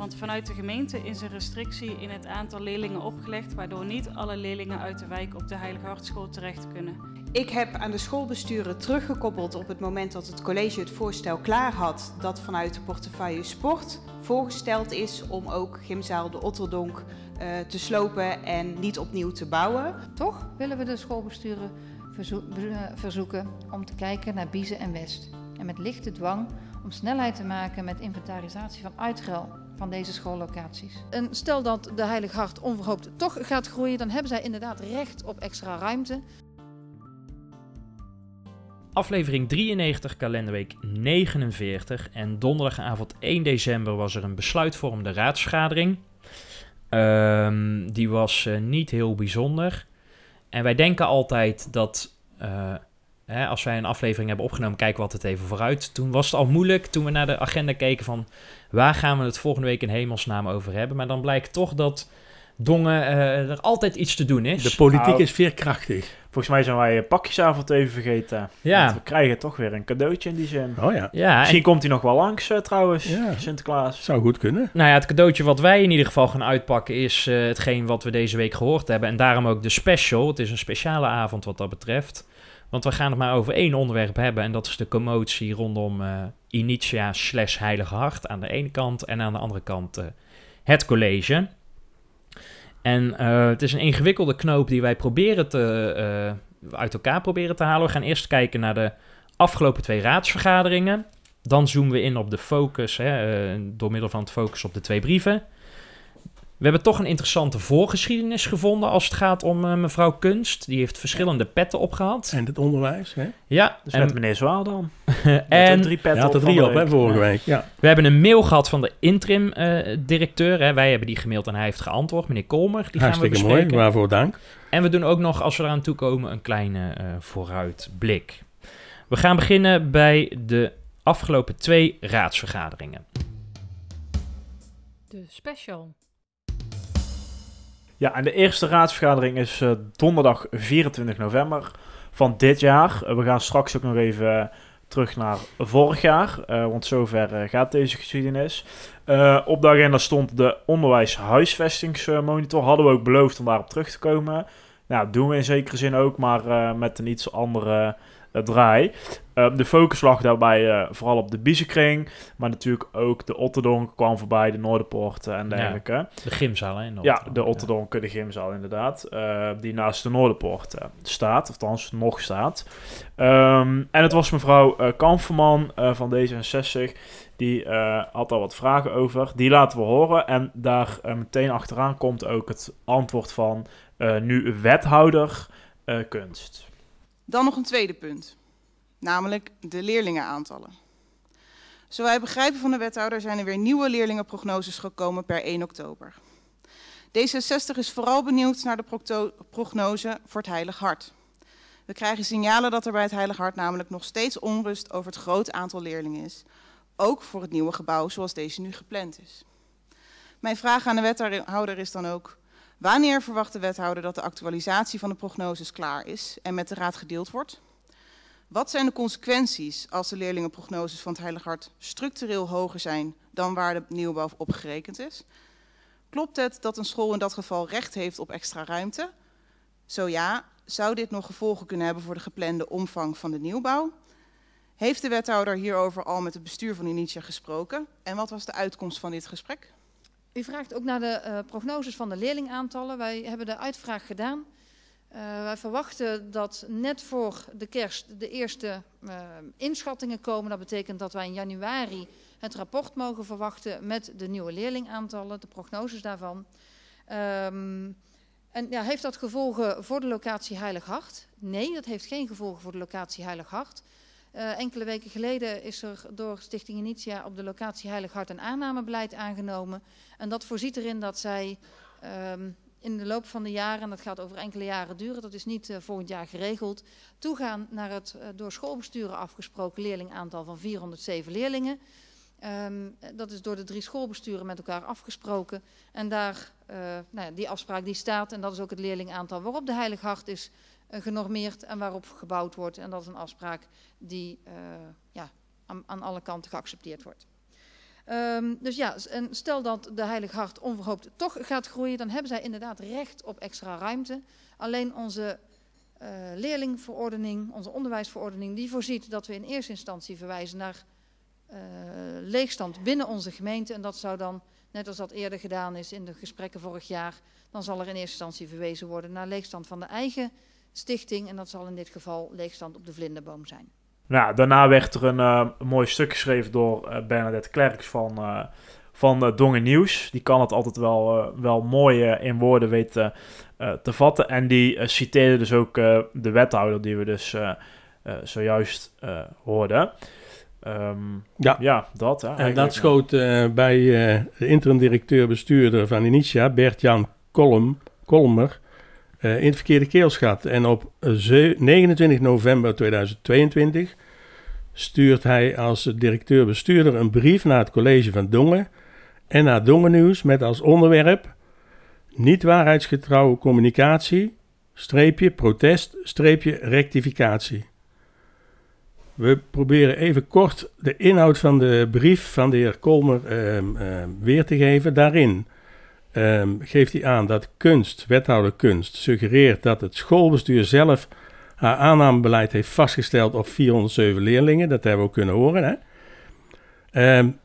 Want vanuit de gemeente is een restrictie in het aantal leerlingen opgelegd, waardoor niet alle leerlingen uit de wijk op de Heilige Hartschool terecht kunnen. Ik heb aan de schoolbesturen teruggekoppeld op het moment dat het college het voorstel klaar had dat vanuit de portefeuille sport voorgesteld is om ook gymzaal de Otterdonk uh, te slopen en niet opnieuw te bouwen. Toch willen we de schoolbesturen verzo uh, verzoeken om te kijken naar Biezen en West. En met lichte dwang om snelheid te maken met inventarisatie van uitruil van deze schoollocaties. En stel dat de Heilig Hart onverhoopt toch gaat groeien, dan hebben zij inderdaad recht op extra ruimte. Aflevering 93, kalenderweek 49. En donderdagavond 1 december was er een besluitvormende raadsvergadering. Um, die was uh, niet heel bijzonder. En wij denken altijd dat uh, hè, als wij een aflevering hebben opgenomen, kijken we altijd even vooruit. Toen was het al moeilijk toen we naar de agenda keken van waar gaan we het volgende week in hemelsnaam over hebben. Maar dan blijkt toch dat Dongen uh, er altijd iets te doen is. De politiek nou, is veerkrachtig. Volgens mij zijn wij pakjesavond even vergeten. Ja. Want we krijgen toch weer een cadeautje in die zin. Oh ja. ja Misschien en... komt hij nog wel langs uh, trouwens, ja. Sinterklaas. Zou goed kunnen. Nou ja, het cadeautje wat wij in ieder geval gaan uitpakken is uh, hetgeen wat we deze week gehoord hebben. En daarom ook de special. Het is een speciale avond wat dat betreft. Want we gaan het maar over één onderwerp hebben. En dat is de commotie rondom uh, Initia slash Heilige Hart aan de ene kant. En aan de andere kant uh, het college. En uh, het is een ingewikkelde knoop die wij proberen te, uit elkaar proberen te halen. We gaan eerst kijken naar de afgelopen twee raadsvergaderingen. Dan zoomen we in op de focus, hè, door middel van het focus op de twee brieven. We hebben toch een interessante voorgeschiedenis gevonden als het gaat om uh, mevrouw Kunst. Die heeft verschillende petten opgehad. En het onderwijs, hè? Ja. Dus en met meneer Zwaal dan. en drie petten had er drie op, hè, vorige week. Ja. We hebben een mail gehad van de interim-directeur. Uh, wij hebben die gemaild en hij heeft geantwoord. Meneer Kolmer, die Hartstikke gaan we bespreken. mooi, waarvoor dank. En we doen ook nog, als we eraan toekomen, een kleine uh, vooruitblik. We gaan beginnen bij de afgelopen twee raadsvergaderingen. De special. Ja, en de eerste raadsvergadering is uh, donderdag 24 november van dit jaar. Uh, we gaan straks ook nog even uh, terug naar vorig jaar, want zover gaat deze geschiedenis. op de agenda stond de onderwijs-huisvestingsmonitor. Hadden we ook beloofd om daarop terug te komen. Nou, doen we in zekere zin ook, maar met een iets andere draai. Uh, de focus lag daarbij uh, vooral op de Biezenkring, maar natuurlijk ook de Otterdonk kwam voorbij, de Noorderpoort en dergelijke. Ja, de gymzaal, hè? ja, de Otterdonk, ja. de gymzaal inderdaad, uh, die naast de Noorderpoort staat, of althans nog staat. Um, en het was mevrouw Kamferman van D66, die had al wat vragen over. Die laten we horen en daar meteen achteraan komt ook het antwoord van nu wethouder kunst. Dan nog een tweede punt, namelijk de leerlingenaantallen. Zo wij begrijpen van de wethouder zijn er weer nieuwe leerlingenprognoses gekomen per 1 oktober. D66 is vooral benieuwd naar de prognose voor het Heilig Hart. We krijgen signalen dat er bij het Heilig Hart namelijk nog steeds onrust over het groot aantal leerlingen is. Ook voor het nieuwe gebouw zoals deze nu gepland is. Mijn vraag aan de wethouder is dan ook, Wanneer verwacht de wethouder dat de actualisatie van de prognoses klaar is en met de raad gedeeld wordt? Wat zijn de consequenties als de leerlingenprognoses van het Heilig Hart structureel hoger zijn dan waar de nieuwbouw op gerekend is? Klopt het dat een school in dat geval recht heeft op extra ruimte? Zo ja, zou dit nog gevolgen kunnen hebben voor de geplande omvang van de nieuwbouw? Heeft de wethouder hierover al met het bestuur van Initia gesproken? En wat was de uitkomst van dit gesprek? U vraagt ook naar de uh, prognoses van de leerlingaantallen. Wij hebben de uitvraag gedaan. Uh, wij verwachten dat net voor de kerst de eerste uh, inschattingen komen. Dat betekent dat wij in januari het rapport mogen verwachten met de nieuwe leerlingaantallen, de prognoses daarvan. Um, en ja, heeft dat gevolgen voor de locatie Heilig Hart? Nee, dat heeft geen gevolgen voor de locatie Heilig Hart. Uh, enkele weken geleden is er door Stichting Initia op de locatie Heilig Hart een aannamebeleid aangenomen. En dat voorziet erin dat zij um, in de loop van de jaren, en dat gaat over enkele jaren duren, dat is niet uh, volgend jaar geregeld, toegaan naar het uh, door schoolbesturen afgesproken leerlingaantal van 407 leerlingen. Um, dat is door de drie schoolbesturen met elkaar afgesproken. En daar, nou ja, die afspraak die staat, en dat is ook het leerlingaantal waarop de Heilig Hart is genormeerd en waarop gebouwd wordt. En dat is een afspraak die ja, aan, aan alle kanten geaccepteerd wordt. Um, dus ja, en stel dat de Heilig Hart onverhoopt toch gaat groeien, dan hebben zij inderdaad recht op extra ruimte. Alleen onze uh, leerlingverordening, onze onderwijsverordening, die voorziet dat we in eerste instantie verwijzen naar leegstand binnen onze gemeente. En dat zou dan, net als dat eerder gedaan is in de gesprekken vorig jaar, dan zal er in eerste instantie verwezen worden naar leegstand van de eigen stichting. En dat zal in dit geval leegstand op de vlinderboom zijn. Nou, daarna werd er een, uh, mooi stuk geschreven door uh, Bernadette Klerks van, uh, van Dongen Nieuws. Die kan het altijd wel, wel mooi in woorden weten te vatten. En die citeerde dus ook de wethouder die we dus zojuist hoorden. Um, ja. ja, dat. Hè, en dat schoot bij de interim-directeur-bestuurder van Initia, Bert-Jan Kolm, Kolmer, in het verkeerde keelschat. En op 29 november 2022 stuurt hij als directeur-bestuurder een brief naar het college van Dongen en naar Dongen Nieuws met als onderwerp niet waarheidsgetrouwe communicatie, streepje protest, streepje rectificatie. We proberen even kort de inhoud van de brief van de heer Kolmer uh, uh, weer te geven. Daarin um, geeft hij aan dat kunst, wethouder kunst, suggereert dat het schoolbestuur zelf haar aannamebeleid heeft vastgesteld op 407 leerlingen. Dat hebben we ook kunnen horen. Hè? Um,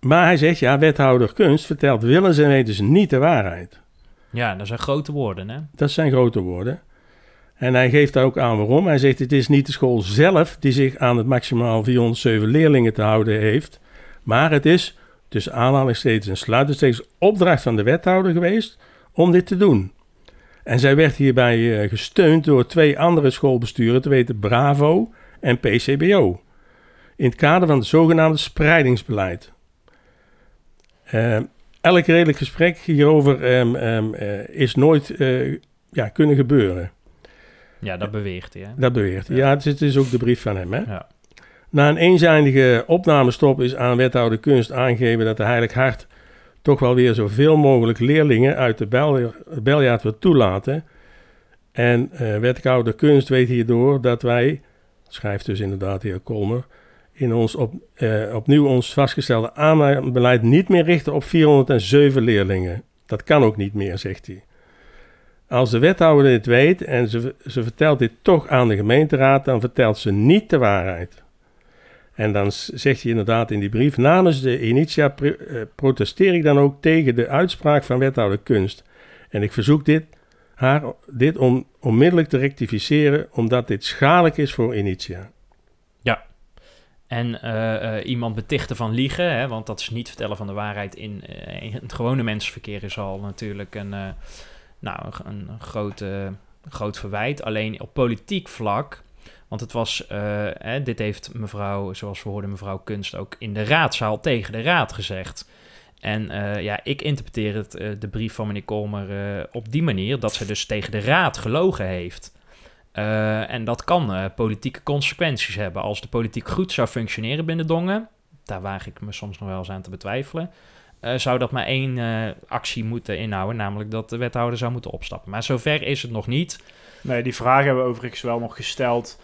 maar hij zegt, ja, wethouder kunst vertelt willens en wetens niet de waarheid. Ja, dat zijn grote woorden, hè? Dat zijn grote woorden. En hij geeft daar ook aan waarom. Hij zegt, het is niet de school zelf die zich aan het maximaal 407 leerlingen te houden heeft, maar het is tussen aanhalingstekens en sluitingstekens opdracht van de wethouder geweest om dit te doen. En zij werd hierbij uh, gesteund door twee andere schoolbesturen, te weten Bravo en PCBO, in het kader van het zogenaamde spreidingsbeleid. Uh, elk redelijk gesprek hierover um, um, uh, is nooit ja, kunnen gebeuren. Ja, dat beweert hij. Hè? Dat beweert hij. Ja, ja het, is, ook de brief van hem. Hè? Ja. Na een eenzijdige opnamestop is aan wethouder kunst aangegeven dat de Heilig Hart toch wel weer zoveel mogelijk leerlingen uit de bel beljaard wil toelaten. En uh, wethouder kunst weet hierdoor dat wij, schrijft dus inderdaad de heer Kolmer, in ons op, uh, opnieuw ons vastgestelde aanbeleid niet meer richten op 407 leerlingen. Dat kan ook niet meer, zegt hij. Als de wethouder dit weet en ze, ze vertelt dit toch aan de gemeenteraad, dan vertelt ze niet de waarheid. En dan zegt hij inderdaad in die brief: Namens de Initia eh, protesteer ik dan ook tegen de uitspraak van wethouder Kunst. En ik verzoek dit, haar dit om onmiddellijk te rectificeren, omdat dit schadelijk is voor Initia. Ja. En uh, uh, iemand betichten van liegen, hè, want dat is niet vertellen van de waarheid in, het gewone mensverkeer, is al natuurlijk een, nou, een grote, groot verwijt. Alleen op politiek vlak want het was, hè, dit heeft mevrouw, zoals we hoorden, mevrouw Kunst ook in de raadzaal tegen de raad gezegd. En uh, ja, ik interpreteer het, uh, de brief van meneer Kolmer op die manier dat ze dus tegen de raad gelogen heeft. en dat kan politieke consequenties hebben. Als de politiek goed zou functioneren binnen Dongen, daar waag ik me soms nog wel eens aan te betwijfelen. zou dat maar één actie moeten inhouden, namelijk dat de wethouder zou moeten opstappen. Maar zover is het nog niet. Nee, die vraag hebben we overigens wel nog gesteld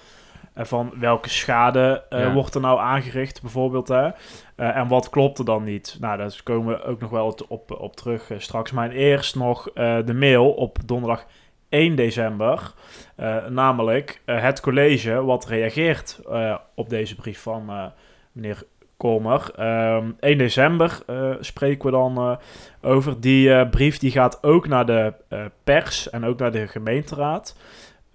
van welke schade uh, wordt er nou aangericht, bijvoorbeeld. Hè? Uh, en wat klopt er dan niet? Nou, daar komen we ook nog wel op, op terug uh, straks. Maar eerst nog de mail op donderdag 1 december. namelijk het college wat reageert op deze brief van meneer Kolmer. 1 ehm, december spreken we dan over. Die brief die gaat ook naar de pers en ook naar de gemeenteraad.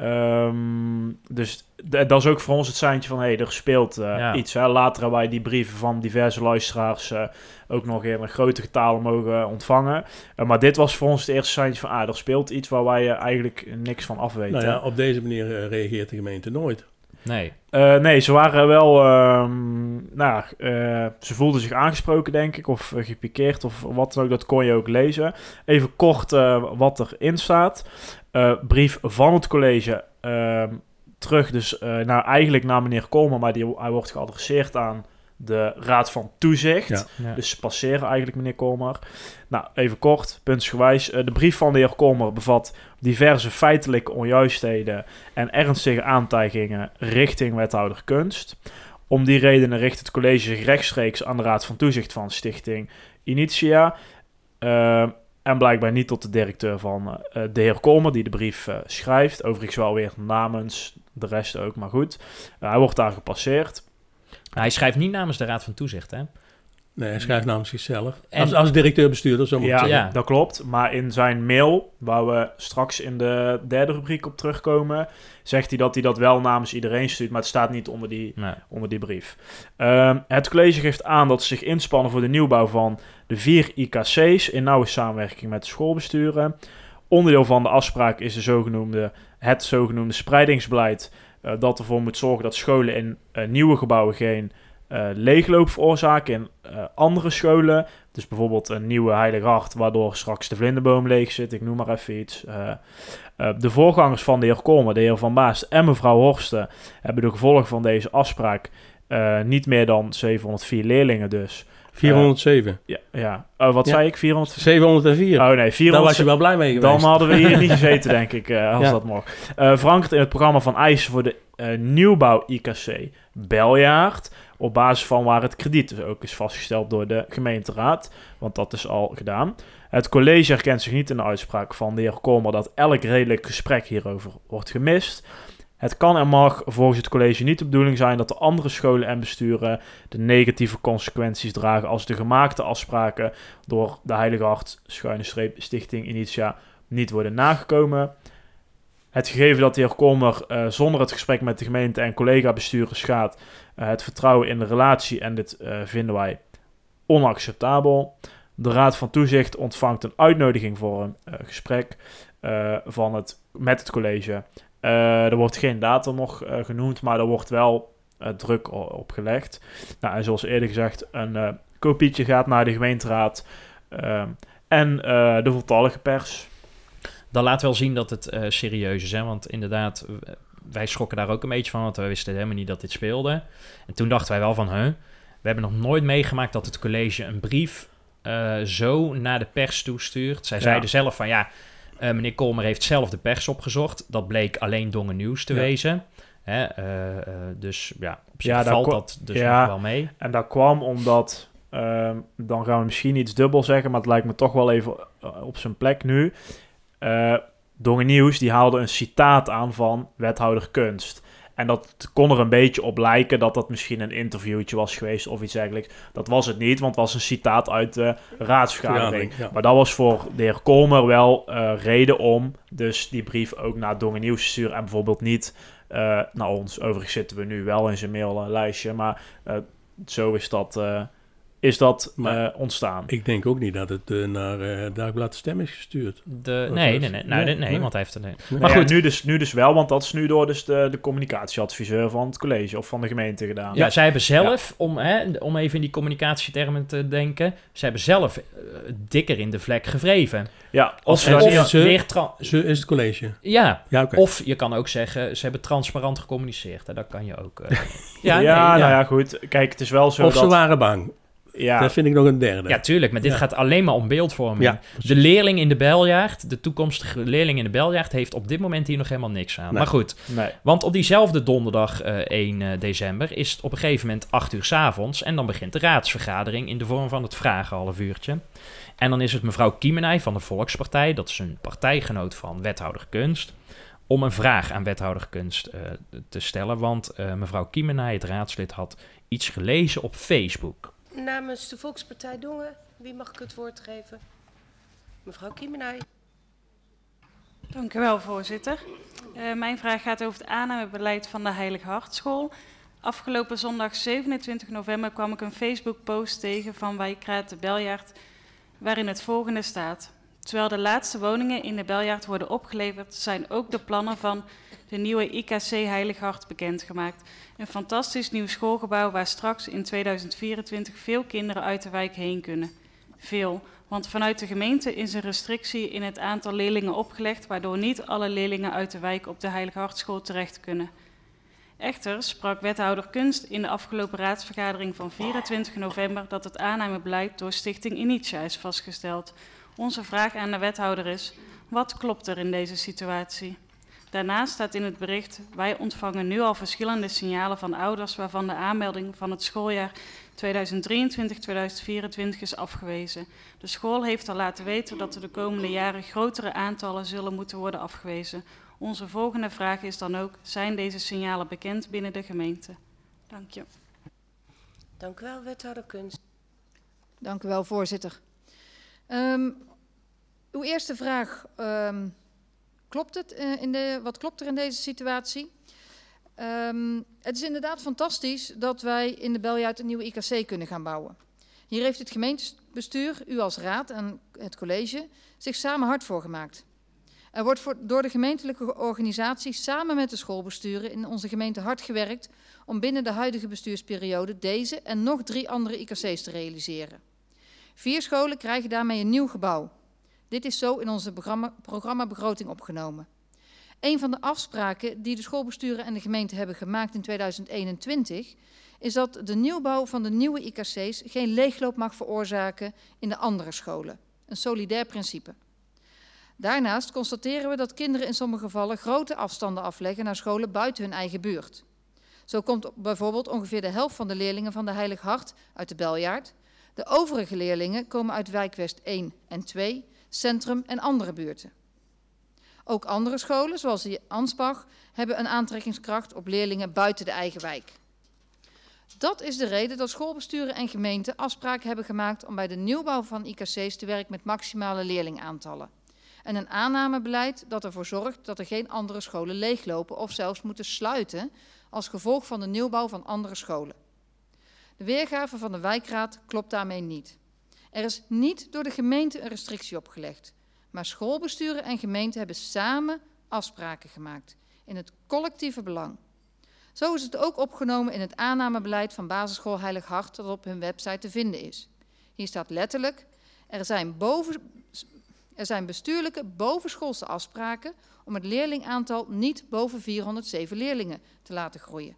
Um, dus dat is ook voor ons het seintje van, hé, hey, er speelt uh, iets. Hè. Later hebben wij die brieven van diverse luisteraars uh, ook nog in een grote getalen mogen ontvangen. Uh, maar dit was voor ons het eerste seintje van, ah, er speelt iets waar wij eigenlijk niks van afweten. Nou ja, op deze manier reageert de gemeente nooit. Nee. Eh, nee, ze waren wel. ehm, nou, eh, ze voelden zich aangesproken, denk ik, of uh, gepikeerd of wat dan ook. Dat kon je ook lezen. Even kort wat erin staat. Brief van het college ehm, terug, dus nou, eigenlijk naar meneer Kolmer, maar die, hij wordt geadresseerd aan de Raad van Toezicht. Ja. Ja. Dus ze passeren eigenlijk meneer Kolmer. Nou, even kort, puntsgewijs. Eh, de brief van de heer Kolmer bevat diverse feitelijke onjuistheden en ernstige aantijgingen richting wethouder Kunst. Om die redenen richt het college zich rechtstreeks aan de Raad van Toezicht van Stichting Initia. Eh, en blijkbaar niet tot de directeur van eh, de heer Kolmer, die de brief schrijft. Overigens wel weer namens de rest ook, maar goed. Hij wordt daar gepasseerd. Hij schrijft niet namens de Raad van Toezicht, hè? Nee, hij schrijft namens zichzelf. En- als, als directeur-bestuurder, zo moet ik Ja, zeggen. Ja. dat klopt. Maar in zijn mail, waar we straks in de derde rubriek op terugkomen, zegt hij dat hij dat wel namens iedereen stuurt, maar het staat niet onder die, Nee. onder die brief. Ehm, het college geeft aan dat ze zich inspannen voor de nieuwbouw van de vier IKC's in nauwe samenwerking met de schoolbesturen. Onderdeel van de afspraak is de zogenoemde, het zogenoemde spreidingsbeleid, eh, dat ervoor moet zorgen dat scholen in eh, nieuwe gebouwen geen eh, leegloop veroorzaken in andere scholen. Dus bijvoorbeeld een nieuwe Heilig Hart, waardoor straks de vlinderboom leeg zit. Ik noem maar even iets. De voorgangers van de heer Kolmer, de heer Van Baast en mevrouw Horsten... hebben de gevolgen van deze afspraak niet meer dan 704 leerlingen dus. 407. Ja, ja. Oh, wat Ja. zei ik? 400? 704. Oh nee, Daar 400. was je wel blij mee geweest. Dan hadden we hier niet gezeten, denk ik, eh, als Ja. dat mocht. Eh, verankerd in het programma van eisen voor de eh, nieuwbouw IKC Beljaard. Op basis van waar het krediet dus ook is vastgesteld door de gemeenteraad. Want dat is al gedaan. Het college herkent zich niet in de uitspraak van de heer Kolmer dat elk redelijk gesprek hierover wordt gemist. Het kan en mag volgens het college niet de bedoeling zijn dat de andere scholen en besturen de negatieve consequenties dragen als de gemaakte afspraken door de Heilige Hart schuine streep Stichting Initia niet worden nagekomen. Het gegeven dat de heer Kolmer eh, zonder het gesprek met de gemeente en collega-bestuurders gaat, eh, het vertrouwen in de relatie en dit eh, vinden wij onacceptabel. De Raad van Toezicht ontvangt een uitnodiging voor een gesprek van het, met het college. Eh, er wordt geen datum nog eh, genoemd, maar er wordt wel eh, druk op gelegd. Nou, en zoals eerder gezegd, een kopietje gaat naar de gemeenteraad eh, en de voltallige pers. Dat laat wel zien dat het serieus is, hè? Want inderdaad, wij schrokken daar ook een beetje van, want we wisten helemaal niet dat dit speelde. En toen dachten wij wel van, huh, we hebben nog nooit meegemaakt dat het college een brief zo naar de pers toestuurt. Zij Ja. zeiden zelf van, ja, eh, meneer Kolmer heeft zelf de pers opgezocht. Dat bleek alleen Dongen Nieuws te Ja. wezen. Hè? eh, eh, dus ja, op zich Ja, valt dat dus ja. nog wel mee. En dat kwam omdat, ehm, dan gaan we misschien iets dubbel zeggen, maar het lijkt me toch wel even op zijn plek nu. Dongen Nieuws die haalde een citaat aan van wethouder Kunst. En dat kon er een beetje op lijken dat dat misschien een interviewtje was geweest of iets dergelijks. Dat was het niet, want het was een citaat uit de raadsvergadering. Ja. Maar dat was voor de heer Kolmer wel eh, reden om dus die brief ook naar Dongen Nieuws te sturen. En bijvoorbeeld niet eh, naar ons. Overigens zitten we nu wel in zijn maillijstje, maar eh, zo is dat, is dat Maar- eh, ontstaan. Ik denk ook niet dat het eh, naar eh Dagblad Stem is gestuurd. De, nee, nee, nee, nou, nee, nee, nee, nee. want hij heeft er... Nee. Nee. Maar goed, nu, dus, nu dus wel, want dat is nu door dus de, de communicatieadviseur van het college of van de gemeente gedaan. Ja, zij hebben zelf, om, hè, om even in die communicatietermen te denken, ze hebben zelf dikker in de vlek gewreven. ja Of, als ze dat ze- niet- ze- weer Zo is het college. ja, Ja, oké. of je kan ook zeggen, ze hebben transparant gecommuniceerd. Hè, dat kan je ook. eh, ja, nee, nou ja, goed. Kijk, het is wel zo Of ze waren bang. Ja, Dat vind ik nog een derde. Ja, tuurlijk, maar dit Ja. gaat alleen maar om beeldvorming. Ja, de leerling in de beljaard, de toekomstige leerling in de beljaard, heeft op dit moment hier nog helemaal niks aan. Nee. Maar goed, nee. want op diezelfde donderdag eh 1 eh, december is het op een gegeven moment 8 uur 's avonds en dan begint de raadsvergadering in de vorm van het vragen half uurtje. En dan is het mevrouw Kiemenij van de Volkspartij, dat is een partijgenoot van wethouder Kunst, om een vraag aan wethouder Kunst eh, te stellen. Want eh, mevrouw Kiemenij, het raadslid, had iets gelezen op Facebook. Namens de Volkspartij Dongen, wie mag ik het woord geven? Mevrouw Kiemenij. Dank u wel, voorzitter. Eh, mijn vraag gaat over het aannamebeleid van de Heilig Hartschool. Afgelopen zondag 27 november kwam ik een Facebook-post tegen van Wijkraad de Beljaard, waarin het volgende staat. Terwijl de laatste woningen in de Beljaard worden opgeleverd, zijn ook de plannen van de nieuwe IKC Heilig Hart bekendgemaakt. Een fantastisch nieuw schoolgebouw waar straks in 2024 veel kinderen uit de wijk heen kunnen. Veel, want vanuit de gemeente is een restrictie in het aantal leerlingen opgelegd, waardoor niet alle leerlingen uit de wijk op de Heilig Hartschool terecht kunnen. Echter sprak wethouder Kunst in de afgelopen raadsvergadering van 24 november dat het aannemebeleid door Stichting Initia is vastgesteld. Onze vraag aan de wethouder is: wat klopt er in deze situatie? Daarnaast staat in het bericht: wij ontvangen nu al verschillende signalen van ouders waarvan de aanmelding van het schooljaar 2023-2024 is afgewezen. De school heeft al laten weten dat er de komende jaren grotere aantallen zullen moeten worden afgewezen. Onze volgende vraag is dan ook: zijn deze signalen bekend binnen de gemeente? Dank je. Dank u wel, wethouder Kunst. Dank u wel, voorzitter. Um, uw eerste vraag, um, klopt het uh, in de, wat klopt er in deze situatie? Um, het is inderdaad fantastisch dat wij in de Beljuit een nieuwe IKC kunnen gaan bouwen. Hier heeft het gemeentebestuur, u als raad en het college zich samen hard voor gemaakt. Er wordt voor, door de gemeentelijke organisatie samen met de schoolbesturen in onze gemeente hard gewerkt om binnen de huidige bestuursperiode deze en nog drie andere IKC's te realiseren. Vier scholen krijgen daarmee een nieuw gebouw. Dit is zo in onze programma, programmabegroting opgenomen. Een van de afspraken die de schoolbesturen en de gemeente hebben gemaakt in 2021 is dat de nieuwbouw van de nieuwe IKC's geen leegloop mag veroorzaken in de andere scholen. Een solidair principe. Daarnaast constateren we dat kinderen in sommige gevallen grote afstanden afleggen naar scholen buiten hun eigen buurt. Zo komt bijvoorbeeld ongeveer de helft van de leerlingen van de Heilig Hart uit de Beljaard. De overige leerlingen komen uit wijkwest 1 en 2, Centrum en andere buurten. Ook andere scholen, zoals de Ansbach, hebben een aantrekkingskracht op leerlingen buiten de eigen wijk. Dat is de reden dat schoolbesturen en gemeenten afspraken hebben gemaakt om bij de nieuwbouw van IKC's te werken met maximale leerlingaantallen en een aannamebeleid dat ervoor zorgt dat er geen andere scholen leeglopen of zelfs moeten sluiten als gevolg van de nieuwbouw van andere scholen. De weergave van de wijkraad klopt daarmee niet. Er is niet door de gemeente een restrictie opgelegd, maar schoolbesturen en gemeenten hebben samen afspraken gemaakt in het collectieve belang. Zo is het ook opgenomen in het aannamebeleid van basisschool Heilig Hart dat op hun website te vinden is. Hier staat letterlijk, er zijn boven, er zijn bestuurlijke bovenschoolse afspraken om het leerlingaantal niet boven 407 leerlingen te laten groeien.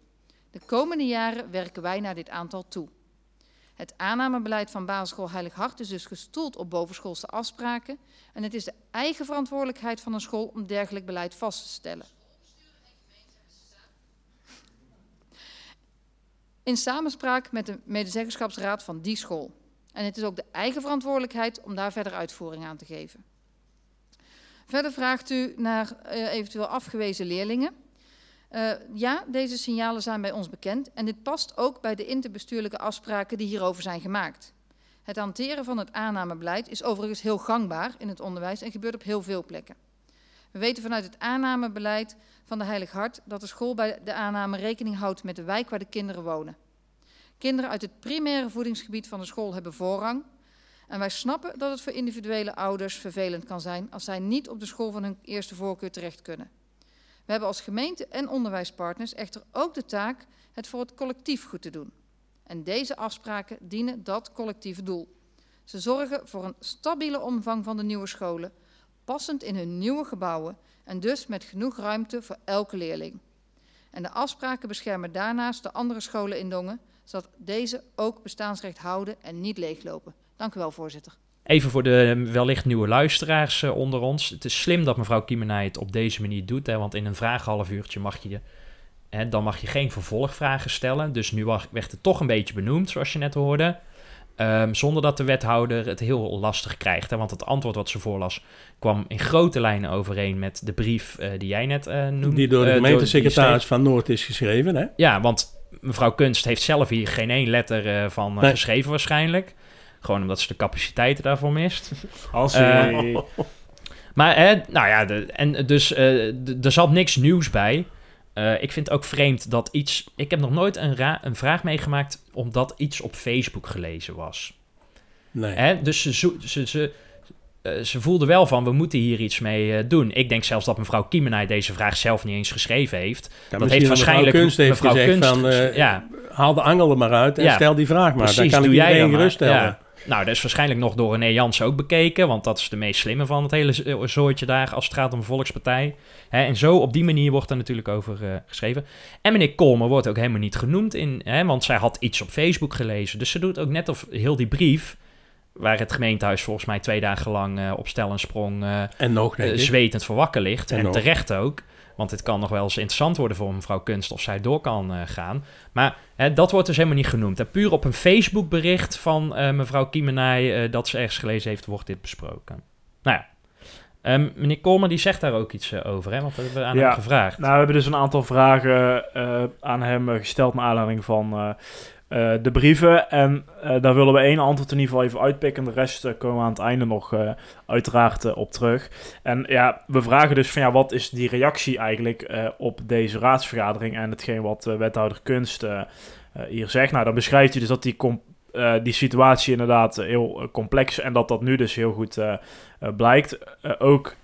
De komende jaren werken wij naar dit aantal toe. Het aannamebeleid van basisschool Heilig Hart is dus gestoeld op bovenschoolse afspraken en het is de eigen verantwoordelijkheid van een school om dergelijk beleid vast te stellen. In samenspraak met de medezeggenschapsraad van die school. En het is ook de eigen verantwoordelijkheid om daar verder uitvoering aan te geven. Verder vraagt u naar uh, eventueel afgewezen leerlingen. Uh, ja, deze signalen zijn bij ons bekend en dit past ook bij de interbestuurlijke afspraken die hierover zijn gemaakt. Het hanteren van het aannamebeleid is overigens heel gangbaar in het onderwijs en gebeurt op heel veel plekken. We weten vanuit het aannamebeleid van de Heilig Hart dat de school bij de aanname rekening houdt met de wijk waar de kinderen wonen. Kinderen uit het primaire voedingsgebied van de school hebben voorrang. En wij snappen dat het voor individuele ouders vervelend kan zijn als zij niet op de school van hun eerste voorkeur terecht kunnen. We hebben als gemeente en onderwijspartners echter ook de taak het voor het collectief goed te doen. En deze afspraken dienen dat collectieve doel. Ze zorgen voor een stabiele omvang van de nieuwe scholen, passend in hun nieuwe gebouwen en dus met genoeg ruimte voor elke leerling. En de afspraken beschermen daarnaast de andere scholen in Dongen, zodat deze ook bestaansrecht houden en niet leeglopen. Dank u wel, voorzitter. Even voor de wellicht nieuwe luisteraars uh, onder ons. Het is slim dat mevrouw Kiemenij het op deze manier doet. Hè, want in een vraaghalf uurtje mag je, hè, dan mag je geen vervolgvragen stellen. Dus nu werd het toch een beetje benoemd, zoals je net hoorde. Um, zonder dat de wethouder het heel lastig krijgt. Hè, want het antwoord wat ze voorlas kwam in grote lijnen overeen met de brief uh, die jij net uh, noemde. Die door de gemeentesecretaris van Noord is geschreven. Hè? Ja, want mevrouw Kunst heeft zelf hier geen één letter van nee. geschreven waarschijnlijk. Gewoon omdat ze de capaciteiten daarvoor mist. Als uh, Maar, hè, nou ja, de, en dus uh, er zat niks nieuws bij. Uh, ik vind het ook vreemd dat iets... Ik heb nog nooit een, ra een vraag meegemaakt omdat iets op Facebook gelezen was. Nee. Hè? Dus ze, ze, ze, eh, ze voelde wel van, we moeten hier iets mee eh, doen. Ik denk zelfs dat mevrouw Kiemenij deze vraag zelf niet eens geschreven heeft. Ja, dat heeft waarschijnlijk mevrouw Kunst heeft mevrouw gezegd Kunst van, eh, ja, haal de angel er maar uit en Ja, stel die vraag maar. Dan precies, kan ik doe jij iedereen dan maar. geruststellen. Nou, dat is waarschijnlijk nog door René Jansen ook bekeken, want dat is de meest slimme van het hele z- eh, daar als het gaat om volkspartij. Hè, en zo op die manier wordt er natuurlijk over eh, geschreven. En meneer Kolmer wordt ook helemaal niet genoemd, in, hè, want zij had iets op Facebook gelezen. Dus ze doet ook net of heel die brief, waar het gemeentehuis volgens mij twee dagen lang eh, op stel en sprong En nog, ik. zwetend voor wakker ligt. En En, terecht ook. Want het kan nog wel eens interessant worden voor mevrouw Kunst of zij door kan eh, gaan. Maar hè, dat wordt dus helemaal niet genoemd. En puur op een Facebook bericht van eh, mevrouw Kiemenij eh, dat ze ergens gelezen heeft, wordt dit besproken. Nou ja. Ehm, meneer Kolmer die zegt daar ook iets over, hè? Want dat hebben we aan Ja. hem gevraagd. Nou, we hebben dus een aantal vragen aan hem gesteld naar aanleiding van eh, de brieven. En eh, daar willen we één antwoord in ieder geval even uitpikken. De rest eh, komen we aan het einde nog uiteraard op terug. En ja, we vragen dus van ja, wat is die reactie eigenlijk op deze raadsvergadering en hetgeen wat wethouder Kunst hier zegt. Nou, dan beschrijft hij dus dat die, die situatie inderdaad heel complex en dat dat nu dus heel goed blijkt. Ook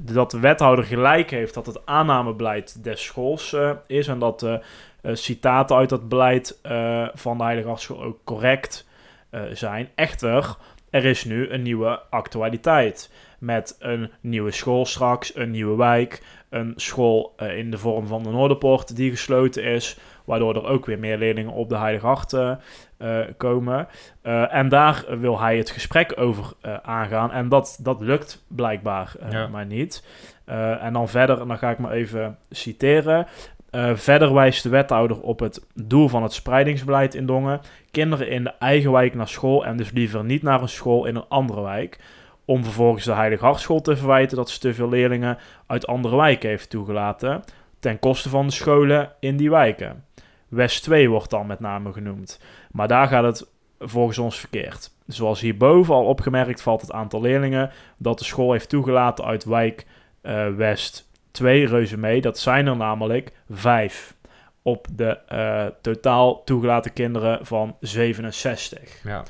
dat de wethouder gelijk heeft dat het aannamebeleid des schools is en dat eh, citaten uit dat beleid eh, van de Heilige Hartschool ook correct eh, zijn. Echter, er is nu een nieuwe actualiteit met een nieuwe school straks, een nieuwe wijk, een school eh, in de vorm van de Noorderpoort die gesloten is, waardoor er ook weer meer leerlingen op de Heilige Hart eh, eh, komen. Eh, en daar wil hij het gesprek over eh, aangaan. En dat, dat lukt blijkbaar eh, Ja. maar niet. Eh, en dan verder, en dan ga ik maar even citeren. Eh, verder wijst de wethouder op het doel van het spreidingsbeleid in Dongen. Kinderen in de eigen wijk naar school en dus liever niet naar een school in een andere wijk. Om vervolgens de Heilige Hartschool te verwijten dat ze te veel leerlingen uit andere wijken heeft toegelaten. Ten koste van de scholen in die wijken. West 2 wordt dan met name genoemd. Maar daar gaat het volgens ons verkeerd. Zoals hierboven al opgemerkt valt het aantal leerlingen dat de school heeft toegelaten uit wijk eh, West 2 reuze mee. Dat zijn er namelijk vijf op de eh, totaal toegelaten kinderen van 67. Ja.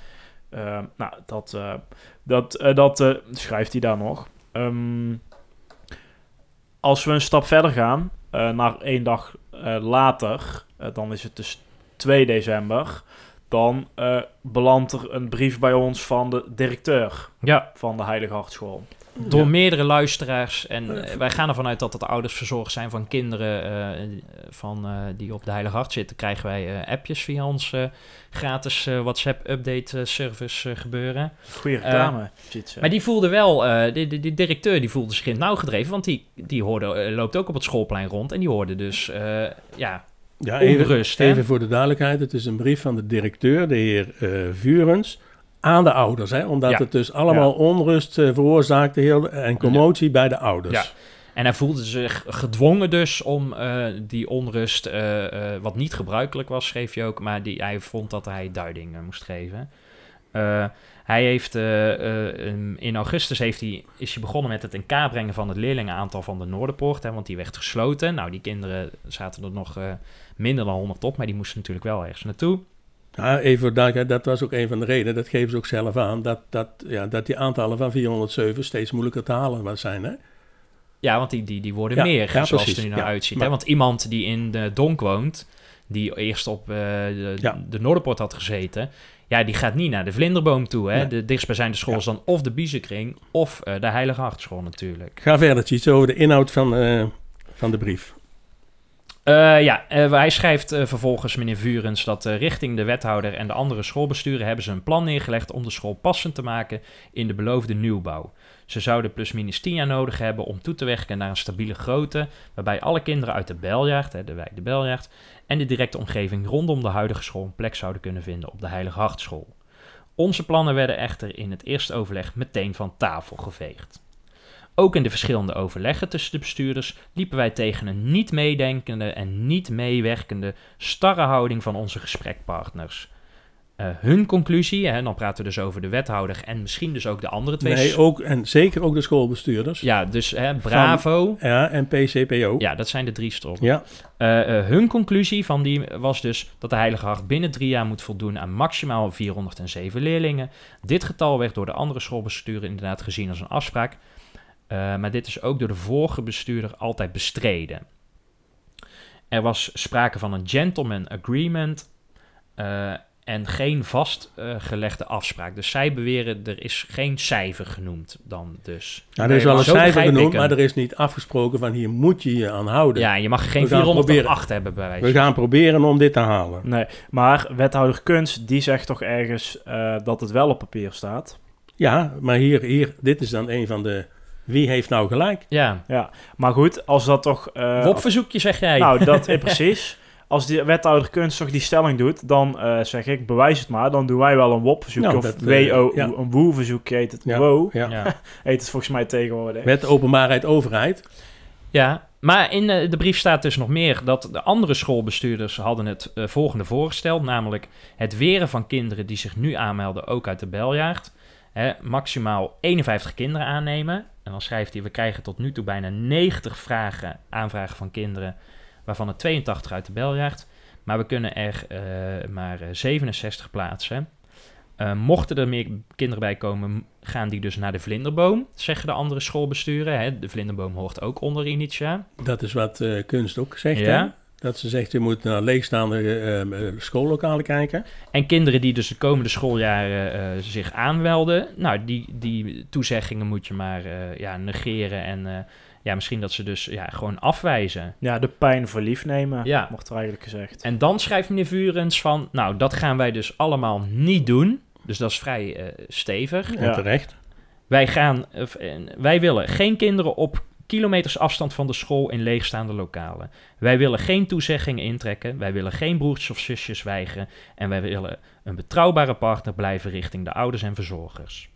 Eh, nou, dat, eh, dat, eh, dat schrijft hij daar nog. Ehm, als we een stap verder gaan, naar één dag later, dan is het dus 2 december, dan eh, belandt er een brief bij ons van de directeur Ja, van de Heilige Hartschool. door meerdere luisteraars. En eh, wij gaan ervan uit dat het ouders verzorgd zijn van kinderen eh, van, eh, die op de Heilige Hart zitten. Krijgen wij eh, appjes via ons eh, gratis WhatsApp-update service eh, gebeuren. Goeie reclame. Maar die voelde wel, eh, die, die, die directeur die voelde zich in het nauw gedreven, want die, die hoorde, loopt ook op het schoolplein rond en die hoorde dus, eh, ja, Ja, even, onrust. even voor de duidelijkheid. Het is een brief van de directeur, de heer eh Vurens, aan de ouders. Hè, omdat Ja. het dus allemaal onrust eh, veroorzaakte heel, en commotie bij de ouders. Ja. En hij voelde zich gedwongen dus om eh, die onrust, wat niet gebruikelijk was, schreef je ook, maar die, hij vond dat hij duiding moest geven. Hij heeft eh, eh, in augustus heeft hij, is hij begonnen met het in kaart brengen van het leerlingenaantal van de Noorderpoort, hè, want die werd gesloten. Nou, die kinderen zaten er nog eh, minder dan 100 op, maar die moesten natuurlijk wel ergens naartoe. Ja, even voor duidelijkheid, dat was ook een van de redenen, dat geven ze ook zelf aan, dat, dat, ja, dat die aantallen van 407 steeds moeilijker te halen zijn. Hè? Ja, want die, die, die worden Ja, meer, ja, zoals het er nu naar uitziet. Maar- Hè? Want iemand die in de Donk woont, die eerst op de Noorderpoort had gezeten... ja, die gaat niet naar de Vlinderboom toe. Hè? De dichtstbijzijnde school Ja. is dan of de Biezenkring... of eh, de Heilige Hartschool natuurlijk. Ga verder, iets over de inhoud van, eh, van de brief. Eh, ja, hij schrijft vervolgens, meneer Vurens, dat richting de wethouder en de andere schoolbesturen hebben ze een plan neergelegd om de school passend te maken in de beloofde nieuwbouw. Ze zouden plusminus 10 jaar nodig hebben om toe te werken naar een stabiele grootte, waarbij alle kinderen uit de Beljaard, hè, de wijk de Beljaard, en de directe omgeving rondom de huidige school een plek zouden kunnen vinden op de Heilige Hartschool. Onze plannen werden echter in het eerste overleg meteen van tafel geveegd. Ook in de verschillende overleggen tussen de bestuurders liepen wij tegen een niet meedenkende en niet meewerkende starre houding van onze gesprekpartners. Eh, hun conclusie, hè, dan praten we dus over de wethouder en misschien dus ook de andere twee. Nee, ook, en zeker ook de schoolbestuurders. Ja, dus hè, Bravo. Ja, en PCPO. Ja, dat zijn de drie stromen. Ja, Eh, eh, hun conclusie van die was dus dat de Heilige Hart binnen drie jaar moet voldoen aan maximaal 407 leerlingen. Dit getal werd door de andere schoolbesturen inderdaad gezien als een afspraak. Maar dit is ook door de vorige bestuurder altijd bestreden. Er was sprake van een gentleman agreement eh, en geen vastgelegde afspraak. Dus zij beweren er is geen cijfer genoemd dan dus. nou, er is wel een cijfer genoemd, maar er is niet afgesproken van hier moet je je aan houden. Ja, je mag geen We gaan 408 hebben bij wijze We gaan proberen om dit te halen. Nee, maar wethouder Kunst, die zegt toch ergens eh, dat het wel op papier staat. Ja, maar hier, hier, dit is dan een van de... Wie heeft nou gelijk? Ja, Maar goed, als dat toch... eh, WOP-verzoekje zeg jij. Nou, dat is precies. Als die wethouder Kunst toch die stelling doet, dan eh, zeg ik, bewijs het maar. Dan doen wij wel een WOP-verzoek. Nou, of dat, eh, WO, ja. een WOE-verzoek heet het. Ja, WO ja. Ja. heet het volgens mij tegenwoordig. Wet openbaarheid overheid. ja, maar in eh, de brief staat dus nog meer dat de andere schoolbestuurders hadden het volgende voorgesteld, namelijk het weren van kinderen die zich nu aanmelden ook uit de beljaard. Hè, maximaal 51 kinderen aannemen. En dan schrijft hij, we krijgen tot nu toe bijna 90 vragen, aanvragen van kinderen, waarvan er 82 uit de beljaard. Maar we kunnen er eh, maar eh, 67 plaatsen. Eh, mochten er meer kinderen bij komen, gaan die dus naar de vlinderboom, zeggen de andere schoolbesturen. Hè. De vlinderboom hoort ook onder Initia. Dat is wat eh, Kunst ook zegt. Ja. Hè? Dat ze zegt, je moet naar leegstaande eh, eh, schoollokalen kijken. En kinderen die dus de komende schooljaren eh, zich aanmelden, nou, die, die toezeggingen moet je maar eh, ja, negeren. En eh, ja, misschien dat ze dus ja, gewoon afwijzen. Ja, de pijn voor lief nemen, Ja. wordt er eigenlijk gezegd. En dan schrijft meneer Vurens van, nou, dat gaan wij dus allemaal niet doen. Dus dat is vrij eh, stevig. En Ja. terecht. Wij, gaan, wij willen geen kinderen op kilometers afstand van de school in leegstaande lokalen. Wij willen geen toezeggingen intrekken. Wij willen geen broertjes of zusjes weigeren. En wij willen een betrouwbare partner blijven richting de ouders en verzorgers.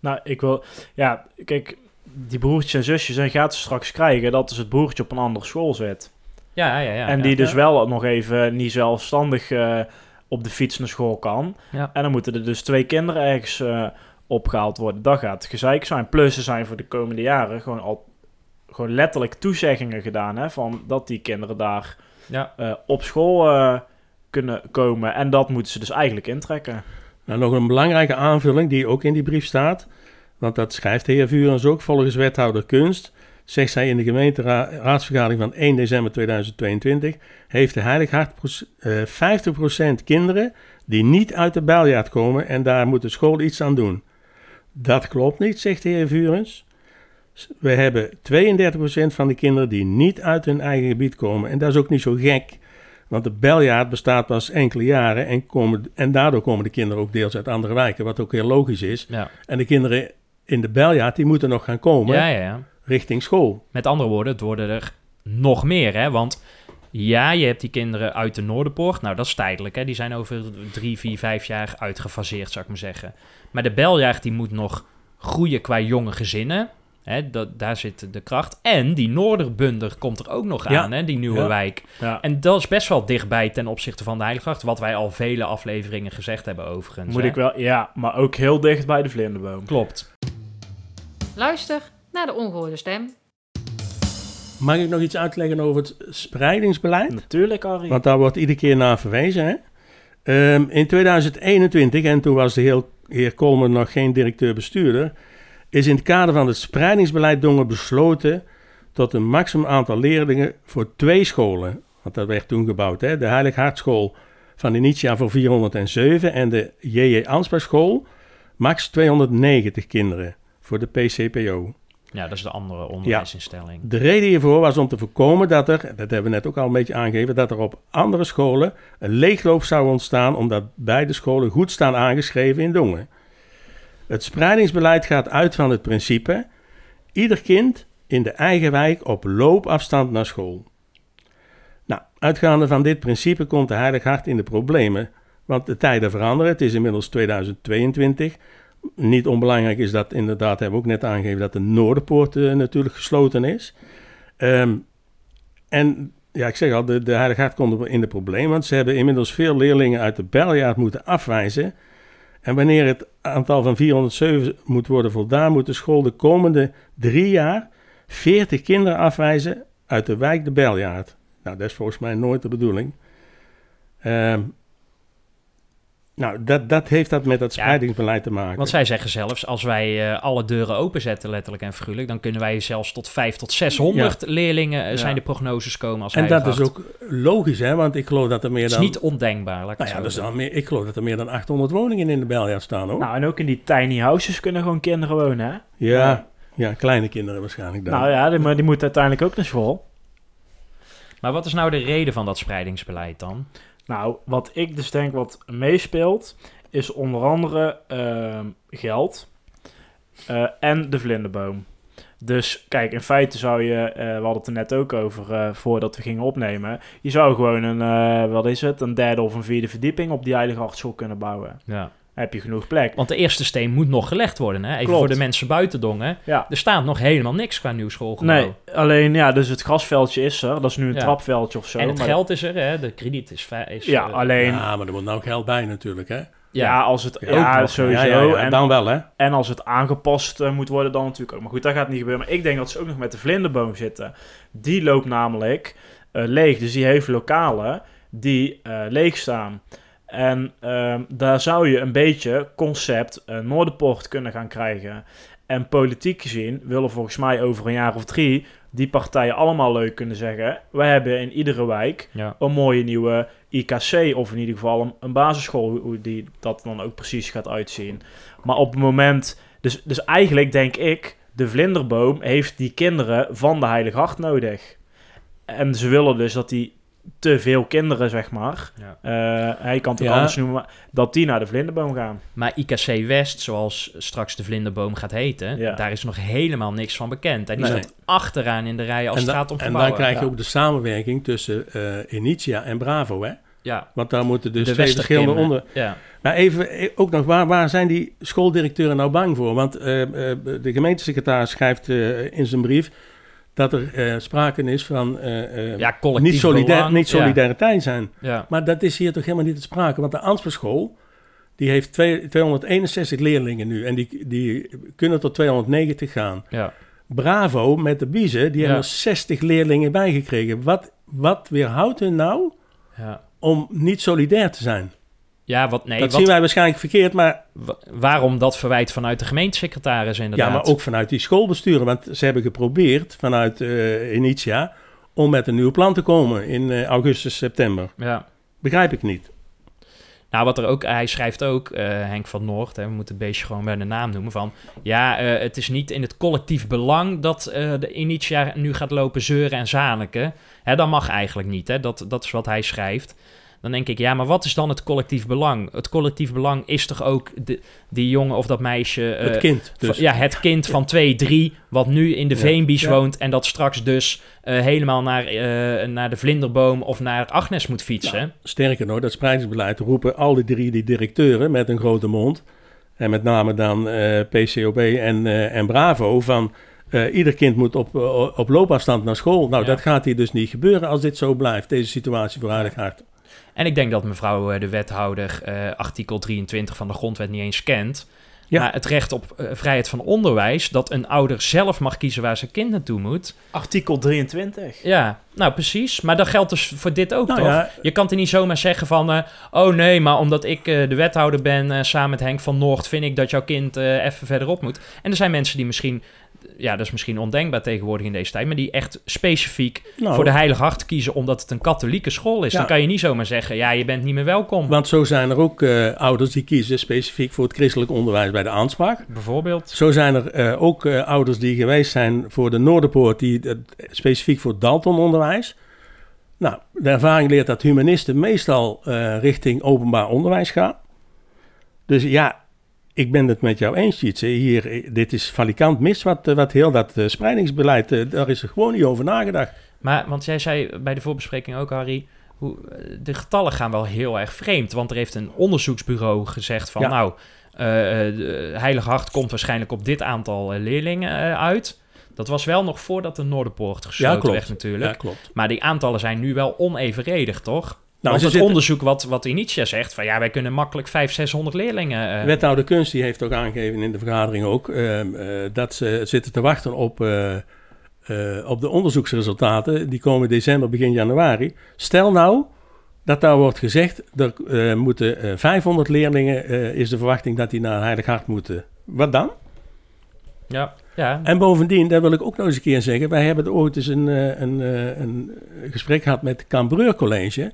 Nou, ik wil... Ja, kijk, die broertjes en zusjes, en gaat ze straks krijgen dat dus het broertje op een andere school zit. Ja, ja, ja. en ja. die dus wel nog even niet zelfstandig eh, op de fiets naar school kan. Ja. En dan moeten er dus twee kinderen ergens eh, opgehaald worden. Dat gaat gezeik zijn. Plus er zijn voor de komende jaren gewoon al gewoon letterlijk toezeggingen gedaan. Hè, van dat die kinderen daar Ja. eh, op school eh, kunnen komen. En dat moeten ze dus eigenlijk intrekken. Nou, nog een belangrijke aanvulling die ook in die brief staat. Want dat schrijft de heer Vurens ook. Volgens wethouder Kunst zegt zij in de gemeenteraadsvergadering van 1 december 2022... heeft de Heilig Hart proce- eh, 50% kinderen die niet uit de Beljaard komen... en daar moet de school iets aan doen. Dat klopt niet, zegt de heer Vurens. We hebben 32% van de kinderen die niet uit hun eigen gebied komen. En dat is ook niet zo gek... Want de beljaard bestaat pas enkele jaren en, komen, en daardoor komen de kinderen ook deels uit andere wijken, wat ook heel logisch is. Ja. En de kinderen in de beljaard, die moeten nog gaan komen Ja, ja, ja. richting school. Met andere woorden, het worden er nog meer, hè? Want ja, je hebt die kinderen uit de Noorderpoort. Nou, dat is tijdelijk, hè? Die zijn over drie, vier, vijf jaar uitgefaseerd, zou ik maar zeggen. Maar de beljaard, die moet nog groeien qua jonge gezinnen. Hè? Dat, daar zit de kracht. En die Noorderbunder komt er ook nog Ja. aan, hè? Die nieuwe Ja. wijk. Ja. En dat is best wel dichtbij ten opzichte van de Heiliggracht. Wat wij al vele afleveringen gezegd hebben overigens. Moet hè? ik wel, ja, maar ook heel dicht bij de vlinderboom. Klopt. Luister naar de ongehoorde stem. Mag ik nog iets uitleggen over het spreidingsbeleid? Natuurlijk, Arie. Want daar wordt iedere keer naar verwezen. Hè? Ehm, in 2021, en toen was de heer, heer Kolmer nog geen directeur-bestuurder, is in het kader van het spreidingsbeleid Dongen besloten tot een maximum aantal leerlingen voor twee scholen. Want dat werd toen gebouwd. Hè? De Heilig Hartschool van Initia voor 407 en de J.J. Ansbach School max 290 kinderen voor de PCPO. Ja, dat is de andere onderwijsinstelling. De reden hiervoor was om te voorkomen dat er, dat hebben we net ook al een beetje aangegeven, dat er op andere scholen een leegloop zou ontstaan omdat beide scholen goed staan aangeschreven in Dongen. Het spreidingsbeleid gaat uit van het principe: ieder kind in de eigen wijk op loopafstand naar school. Nou, uitgaande van dit principe komt de Heilig Hart in de problemen, want de tijden veranderen. Het is inmiddels 2022. Niet onbelangrijk is dat inderdaad, hebben we ook net aangegeven, dat de Noorderpoort eh, natuurlijk gesloten is. Ehm, en ja, ik zeg al, de, de Heilige Hart komt in de probleem, want ze hebben inmiddels veel leerlingen uit de beljaard moeten afwijzen. En wanneer het aantal van 407 moet worden voldaan, moet de school de komende drie jaar 40 kinderen afwijzen uit de wijk de Beljaard. Nou, dat is volgens mij nooit de bedoeling. Ehm, nou, dat, dat heeft dat met dat Ja, spreidingsbeleid te maken. Want zij zeggen zelfs, als wij eh, alle deuren openzetten, letterlijk en figuurlijk, dan kunnen wij zelfs tot 5 tot 600 leerlingen, eh, zijn de prognoses komen als en dat is ook logisch, hè? Want ik geloof dat er meer Het is dan... niet ondenkbaar, laat ik nou ja, zo dat is zeggen. dan meer, ik geloof dat er meer dan 800 woningen in de Beljaard staan, hoor. Nou, en ook in die tiny houses kunnen gewoon kinderen wonen, hè? ja, ja, kleine kinderen waarschijnlijk dan. Nou ja, die, maar die moeten uiteindelijk ook naar school. Maar wat is nou de reden van dat spreidingsbeleid dan? Nou, wat ik dus denk wat meespeelt, is onder andere ehm, geld eh, en de vlinderboom. Dus kijk, in feite zou je, eh, we hadden het er net ook over eh, voordat we gingen opnemen, je zou gewoon een, wat is het, een derde of een vierde verdieping op die Heilige Hartschool kunnen bouwen. Ja. Heb je genoeg plek. Want de eerste steen moet nog gelegd worden, hè? Even Klopt. voor de mensen buiten dongen. Ja. Er staat nog helemaal niks qua nieuw schoolgebouw. Nee, alleen ja, dus het grasveldje is er. Dat is nu een Ja. trapveldje of zo. en het maar- geld is er, hè? De krediet is... is Ja, eh, alleen... ja, maar er moet nou ook geld bij natuurlijk, hè? Ja, als het... Ja, ook sowieso. Ja, ja, ja, En, dan wel, hè? en als het aangepast eh, moet worden, dan natuurlijk ook. Maar goed, dat gaat niet gebeuren. Maar ik denk dat ze ook nog met de vlinderboom zitten. Die loopt namelijk eh, leeg. Dus die heeft lokalen die eh, leeg staan. En ehm, daar zou je een beetje concept uh, Noorderpoort kunnen gaan krijgen. En politiek gezien willen volgens mij over een jaar of drie die partijen allemaal leuk kunnen zeggen. We hebben in iedere wijk Ja. een mooie nieuwe IKC of in ieder geval een, een basisschool, hoe- die dat dan ook precies gaat uitzien. Maar op het moment, dus, dus eigenlijk denk ik, de vlinderboom heeft die kinderen van de Heilige Hart nodig. En ze willen dus dat die te veel kinderen, zeg maar, Ja. eh, hij kan het ook Ja. anders noemen, maar dat die naar de vlinderboom gaan. Maar IKC West, zoals straks de vlinderboom gaat heten, Ja. daar is nog helemaal niks van bekend. En die Nee. staat achteraan in de rij als en, het gaat om en gebouwen. dan krijg je ja. ook de samenwerking tussen eh Initia en Bravo, hè? Ja, Want daar moeten dus de twee verschillende onder... Ja. Maar even eh, ook nog, waar, waar zijn die schooldirecteuren nou bang voor? Want eh, de gemeentesecretaris schrijft eh, in zijn brief dat er eh, sprake is van eh, eh, ja, collectief niet, solidair, belang. niet solidariteit zijn. Ja. Maar dat is hier toch helemaal niet te sprake. Want de Ansperschool, die heeft twee- 261 leerlingen nu. En die, die kunnen tot 290 gaan. Ja. Bravo met de Biezen, die hebben er 60 leerlingen bijgekregen. Wat, wat weerhoudt hun nou Ja. om niet solidair te zijn? Ja, wat nee, dat wat, zien wij waarschijnlijk verkeerd, maar, wa- waarom dat verwijt vanuit de gemeentesecretaris inderdaad. ja, maar ook vanuit die schoolbesturen. Want ze hebben geprobeerd vanuit eh Initia om met een nieuw plan te komen in eh, augustus, september. Ja. Begrijp ik niet. Nou, wat er ook, hij schrijft ook, eh, Henk van Noord, hè, we moeten het beestje gewoon bij de naam noemen, van ja, het is niet in het collectief belang dat de Initia nu gaat lopen zeuren en zaniken. Hè, dat mag eigenlijk niet, hè? Dat, dat is wat hij schrijft. Dan denk ik, ja, maar wat is dan het collectief belang? Het collectief belang is toch ook de, die jongen of dat meisje... eh, het kind. Dus. van- ja, het kind van 2, 3, wat nu in de Ja. Veenbies Ja. woont en dat straks dus eh, helemaal naar, eh, naar de Vlinderboom of naar Agnes moet fietsen. Sterker nog, dat spreidingsbeleid roepen al die drie die directeuren met een grote mond. En met name dan eh, PCOB en, eh, en Bravo van... eh, ieder kind moet op, eh, op loopafstand naar school. Nou, Ja. dat gaat hier dus niet gebeuren als dit zo blijft, deze situatie voor Hart. En ik denk dat mevrouw eh, de wethouder eh, artikel 23 van de grondwet niet eens kent. Ja. Maar het recht op eh, vrijheid van onderwijs, dat een ouder zelf mag kiezen waar zijn kind naartoe moet. Artikel 23. Ja, nou precies. Maar dat geldt dus voor dit ook, Nou toch? ja, Je kan het niet zomaar zeggen van... oh nee, maar omdat ik de wethouder ben samen met Henk van Noord... vind ik dat jouw kind even verderop moet. En er zijn mensen die misschien... Ja, dat is misschien ondenkbaar tegenwoordig in deze tijd... maar die echt specifiek nou, voor de Heilige Hart kiezen... omdat het een katholieke school is. Ja. Dan kan je niet zomaar zeggen... ja, je bent niet meer welkom. want zo zijn er ook eh, ouders die kiezen specifiek voor het christelijk onderwijs bij de aanspraak. Bijvoorbeeld. Zo zijn er eh, ook eh, ouders die geweest zijn voor de Noorderpoort, die specifiek voor Dalton-onderwijs. Nou, de ervaring leert dat humanisten meestal richting openbaar onderwijs gaan. Dus ja, ik ben het met jou eens, Tjitse. Hier, eh, dit is valikant mis, wat, eh, wat heel dat eh, spreidingsbeleid, daar is er gewoon niet over nagedacht. Maar, want jij zei bij de voorbespreking ook, Harry... Hoe, de getallen gaan wel heel erg vreemd. Want er heeft een onderzoeksbureau gezegd van... Ja. nou, Heilige Hart komt waarschijnlijk op dit aantal leerlingen uit... Dat was wel nog voordat de Noorderpoort gesloten klopt. werd natuurlijk. Ja, klopt. Maar die aantallen zijn nu wel onevenredig, toch? Nou, Want het zitten- onderzoek wat, wat Initia zegt, van ja, wij kunnen makkelijk 500, 600 leerlingen... eh, Wethouder Kunst die heeft ook aangegeven in de vergadering ook ehm, eh, dat ze zitten te wachten op, eh, op de onderzoeksresultaten. Die komen december, begin januari. Stel nou dat daar wordt gezegd, er moeten eh, 500 leerlingen, is de verwachting dat die naar Heilig Hart moeten. Wat dan? ja, ja. En bovendien, daar wil ik ook nog eens een keer zeggen, wij hebben ooit eens een, een, een gesprek gehad met het Cambreur College.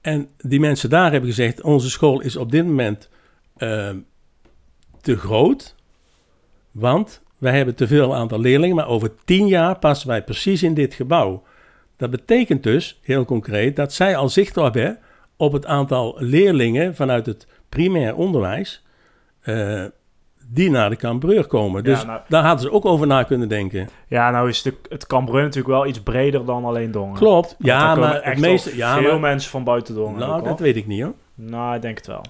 En die mensen daar hebben gezegd, onze school is op dit moment eh, te groot, want wij hebben te veel aantal leerlingen, maar over tien jaar passen wij precies in dit gebouw. Dat betekent dus, heel concreet, dat zij al zicht hebben op het aantal leerlingen vanuit het primair onderwijs, eh, die naar de Cambreur komen. Dus Ja, nou- daar hadden ze ook over na kunnen denken. Ja, nou is de, het Cambreur natuurlijk wel iets breder dan alleen Dongen. Klopt, Want ja, maar echt het meeste... Ja, veel maar, mensen van buiten Dongen. nou, ook, dat hoor. weet ik niet hoor. Nou, ik denk het wel.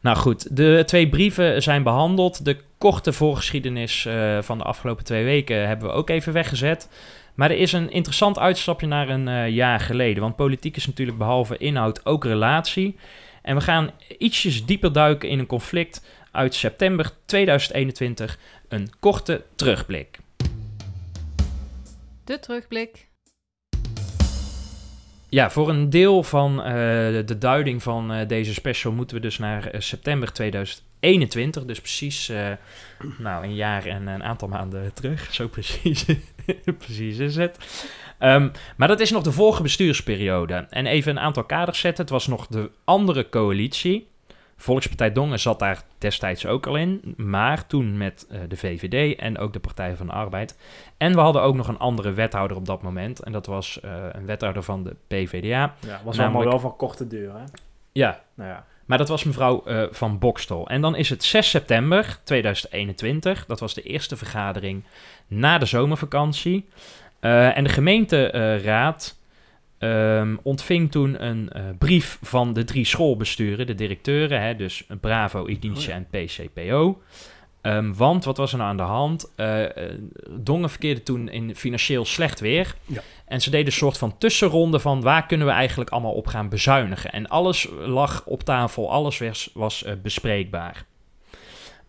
Nou goed, de twee brieven zijn behandeld. De korte voorgeschiedenis eh, van de afgelopen twee weken hebben we ook even weggezet. Maar er is een interessant uitstapje naar een eh, jaar geleden. Want politiek is natuurlijk behalve inhoud ook relatie. En we gaan ietsjes dieper duiken in een conflict uit september 2021. Een korte terugblik. De terugblik. Ja, voor een deel van eh, de duiding van eh, deze special moeten we dus naar eh, september 2021. Dus precies nou, een jaar en een aantal maanden terug. Zo precies, precies is het. Ehm, maar dat is nog de vorige bestuursperiode. En even een aantal kaders zetten. Het was nog de andere coalitie. Volkspartij Dongen zat daar destijds ook al in. Maar toen met eh, de VVD en ook de Partij van de Arbeid. En we hadden ook nog een andere wethouder op dat moment. En dat was eh, een wethouder van de PVDA. Ja, was Namelijk- allemaal wel van korte duur, hè? Ja, Nou ja. maar dat was mevrouw eh, van Bokstel. En dan is het 6 september 2021. Dat was de eerste vergadering na de zomervakantie. En de gemeenteraad ehm, ontving toen een eh, brief van de drie schoolbesturen, de directeuren, hè, dus Bravo, Initia en PCPO. Ehm, want wat was er nou aan de hand? Eh, Dongen verkeerde toen in financieel slecht weer. Ja. En ze deden een soort van tussenronde van waar kunnen we eigenlijk allemaal op gaan bezuinigen. En alles lag op tafel, alles was, was bespreekbaar.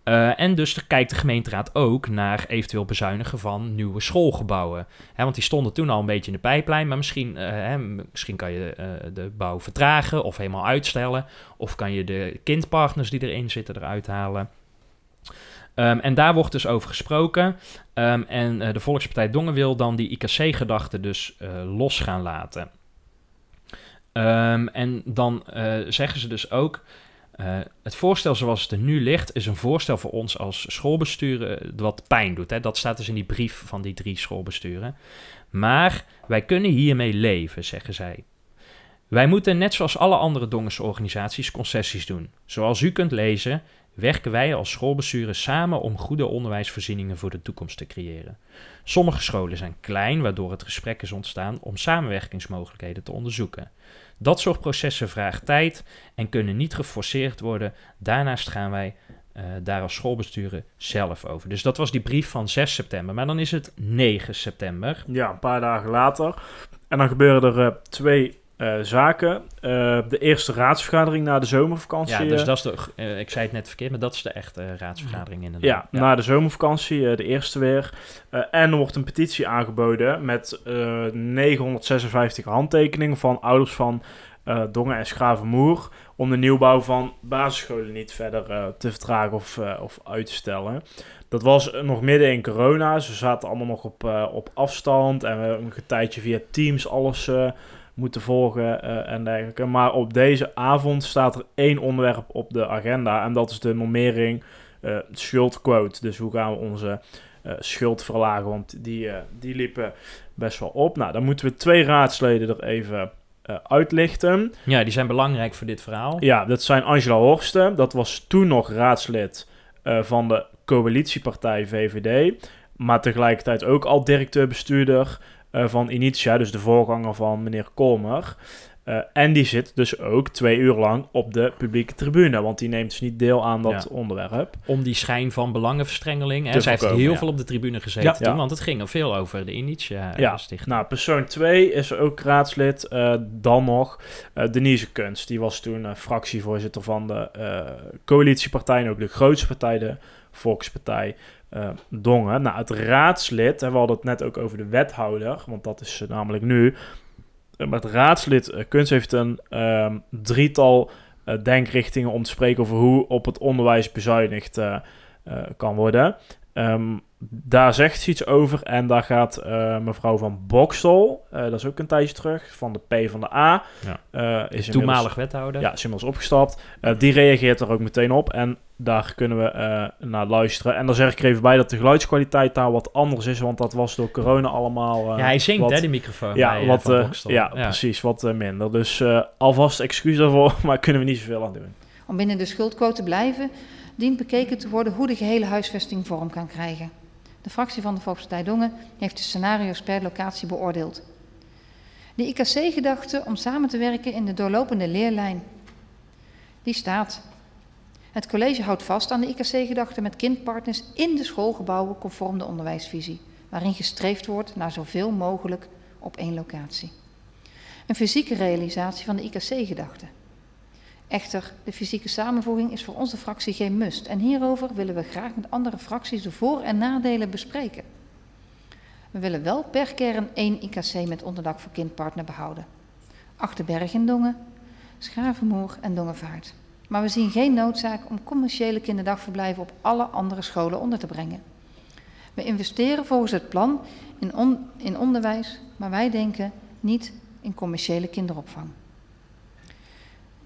Eh, en dus kijkt de gemeenteraad ook naar eventueel bezuinigen van nieuwe schoolgebouwen. Want die stonden toen al een beetje in de pijplijn, maar misschien, eh, misschien kan je eh, de bouw vertragen of helemaal uitstellen. Of kan je de kindpartners die erin zitten eruit halen. Ehm, en daar wordt dus over gesproken. Ehm, en de Volkspartij Dongen wil dan die IKC-gedachte dus los gaan laten. Ehm, en dan zeggen ze dus ook... eh, het voorstel zoals het er nu ligt... is een voorstel voor ons als schoolbesturen... wat pijn doet. Hè? Dat staat dus in die brief van die drie schoolbesturen. Maar wij kunnen hiermee leven, zeggen zij. Wij moeten net zoals alle andere Dongense organisaties concessies doen. Zoals u kunt lezen, werken wij als schoolbesturen samen om goede onderwijsvoorzieningen voor de toekomst te creëren. Sommige scholen zijn klein, waardoor het gesprek is ontstaan om samenwerkingsmogelijkheden te onderzoeken. Dat soort processen vragen tijd en kunnen niet geforceerd worden. Daarnaast gaan wij eh, daar als schoolbesturen zelf over. Dus dat was die brief van 6 september. Maar dan is het 9 september. Ja, een paar dagen later. En dan gebeuren er eh, twee eh, zaken. Eh, de eerste raadsvergadering na de zomervakantie. Ja, dus eh, dat is de, ik zei het net verkeerd, maar dat is de echte raadsvergadering inderdaad. Ja, na de zomervakantie, de eerste weer. En er wordt een petitie aangeboden met eh 956 handtekeningen van ouders van Dongen en Schravenmoer. Om de nieuwbouw van basisscholen niet verder te vertragen of, of uit te stellen. Dat was nog midden in corona. Ze zaten allemaal nog op, op afstand. En we hebben een tijdje via Teams alles moeten volgen eh, en dergelijke. Maar op deze avond staat er één onderwerp op de agenda. En dat is de normering eh, schuldquote. Dus hoe gaan we onze eh, schuld verlagen? Want die, die liepen best wel op. Nou, dan moeten we twee raadsleden er even eh, uitlichten. Ja, die zijn belangrijk voor dit verhaal. Ja, dat zijn Angela Horsten. Dat was toen nog raadslid van de coalitiepartij VVD. Maar tegelijkertijd ook al directeur-bestuurder eh, van Initia. Dus de voorganger van meneer Kolmer. Eh, en die zit dus ook twee uur lang op de publieke tribune, want die neemt dus niet deel aan dat Ja. onderwerp. Om die schijn van belangenverstrengeling. Hè. Zij heeft heel ja. veel op de tribune gezeten Ja. toen, want het ging er veel over de Initia eh. Nou, persoon 2 is ook raadslid. dan nog Denise Kunst. Die was toen fractievoorzitter van de coalitiepartij. En ook de grootste partij, de Volkspartij eh, Dongen. Nou, het raadslid, en we hadden het net ook over de wethouder. Want dat is eh, namelijk nu. Eh, maar het raadslid Kunst heeft een ehm, drietal denkrichtingen om te spreken over hoe op het onderwijs bezuinigd kan worden. Ehm, daar zegt ze iets over en daar gaat eh, mevrouw van Bokstel, eh, dat is ook een tijdje terug, van de P van de A. Ja. eh, is Toenmalig wethouder. ja, is inmiddels opgestapt. Eh, die reageert er ook meteen op en daar kunnen we eh, naar luisteren. En dan zeg ik er even bij dat de geluidskwaliteit daar wat anders is, want dat was door corona allemaal... eh, Ja, hij zingt wat- hè, die microfoon ja, bij, wat, Van eh, Bokstel. ja, precies, wat minder. Dus eh, alvast excuus daarvoor, maar kunnen we niet zoveel aan doen. Om binnen de schuldquote te blijven, dient bekeken te worden hoe de gehele huisvesting vorm kan krijgen. De fractie van de Volkspartij Dongen heeft de scenario's per locatie beoordeeld. De IKC-gedachte om samen te werken in de doorlopende leerlijn, die staat. Het college houdt vast aan de IKC-gedachte met kindpartners in de schoolgebouwen conform de onderwijsvisie, waarin gestreefd wordt naar zoveel mogelijk op één locatie. Een fysieke realisatie van de IKC-gedachte. Echter, de fysieke samenvoeging is voor onze fractie geen must en hierover willen we graag met andere fracties de voor- en nadelen bespreken. We willen wel per kern één IKC met onderdak voor kindpartner behouden. Achterberg in Dongen, Schavenmoer en Dongenvaart. Maar we zien geen noodzaak om commerciële kinderdagverblijven op alle andere scholen onder te brengen. We investeren volgens het plan in, in onderwijs, maar wij denken niet in commerciële kinderopvang.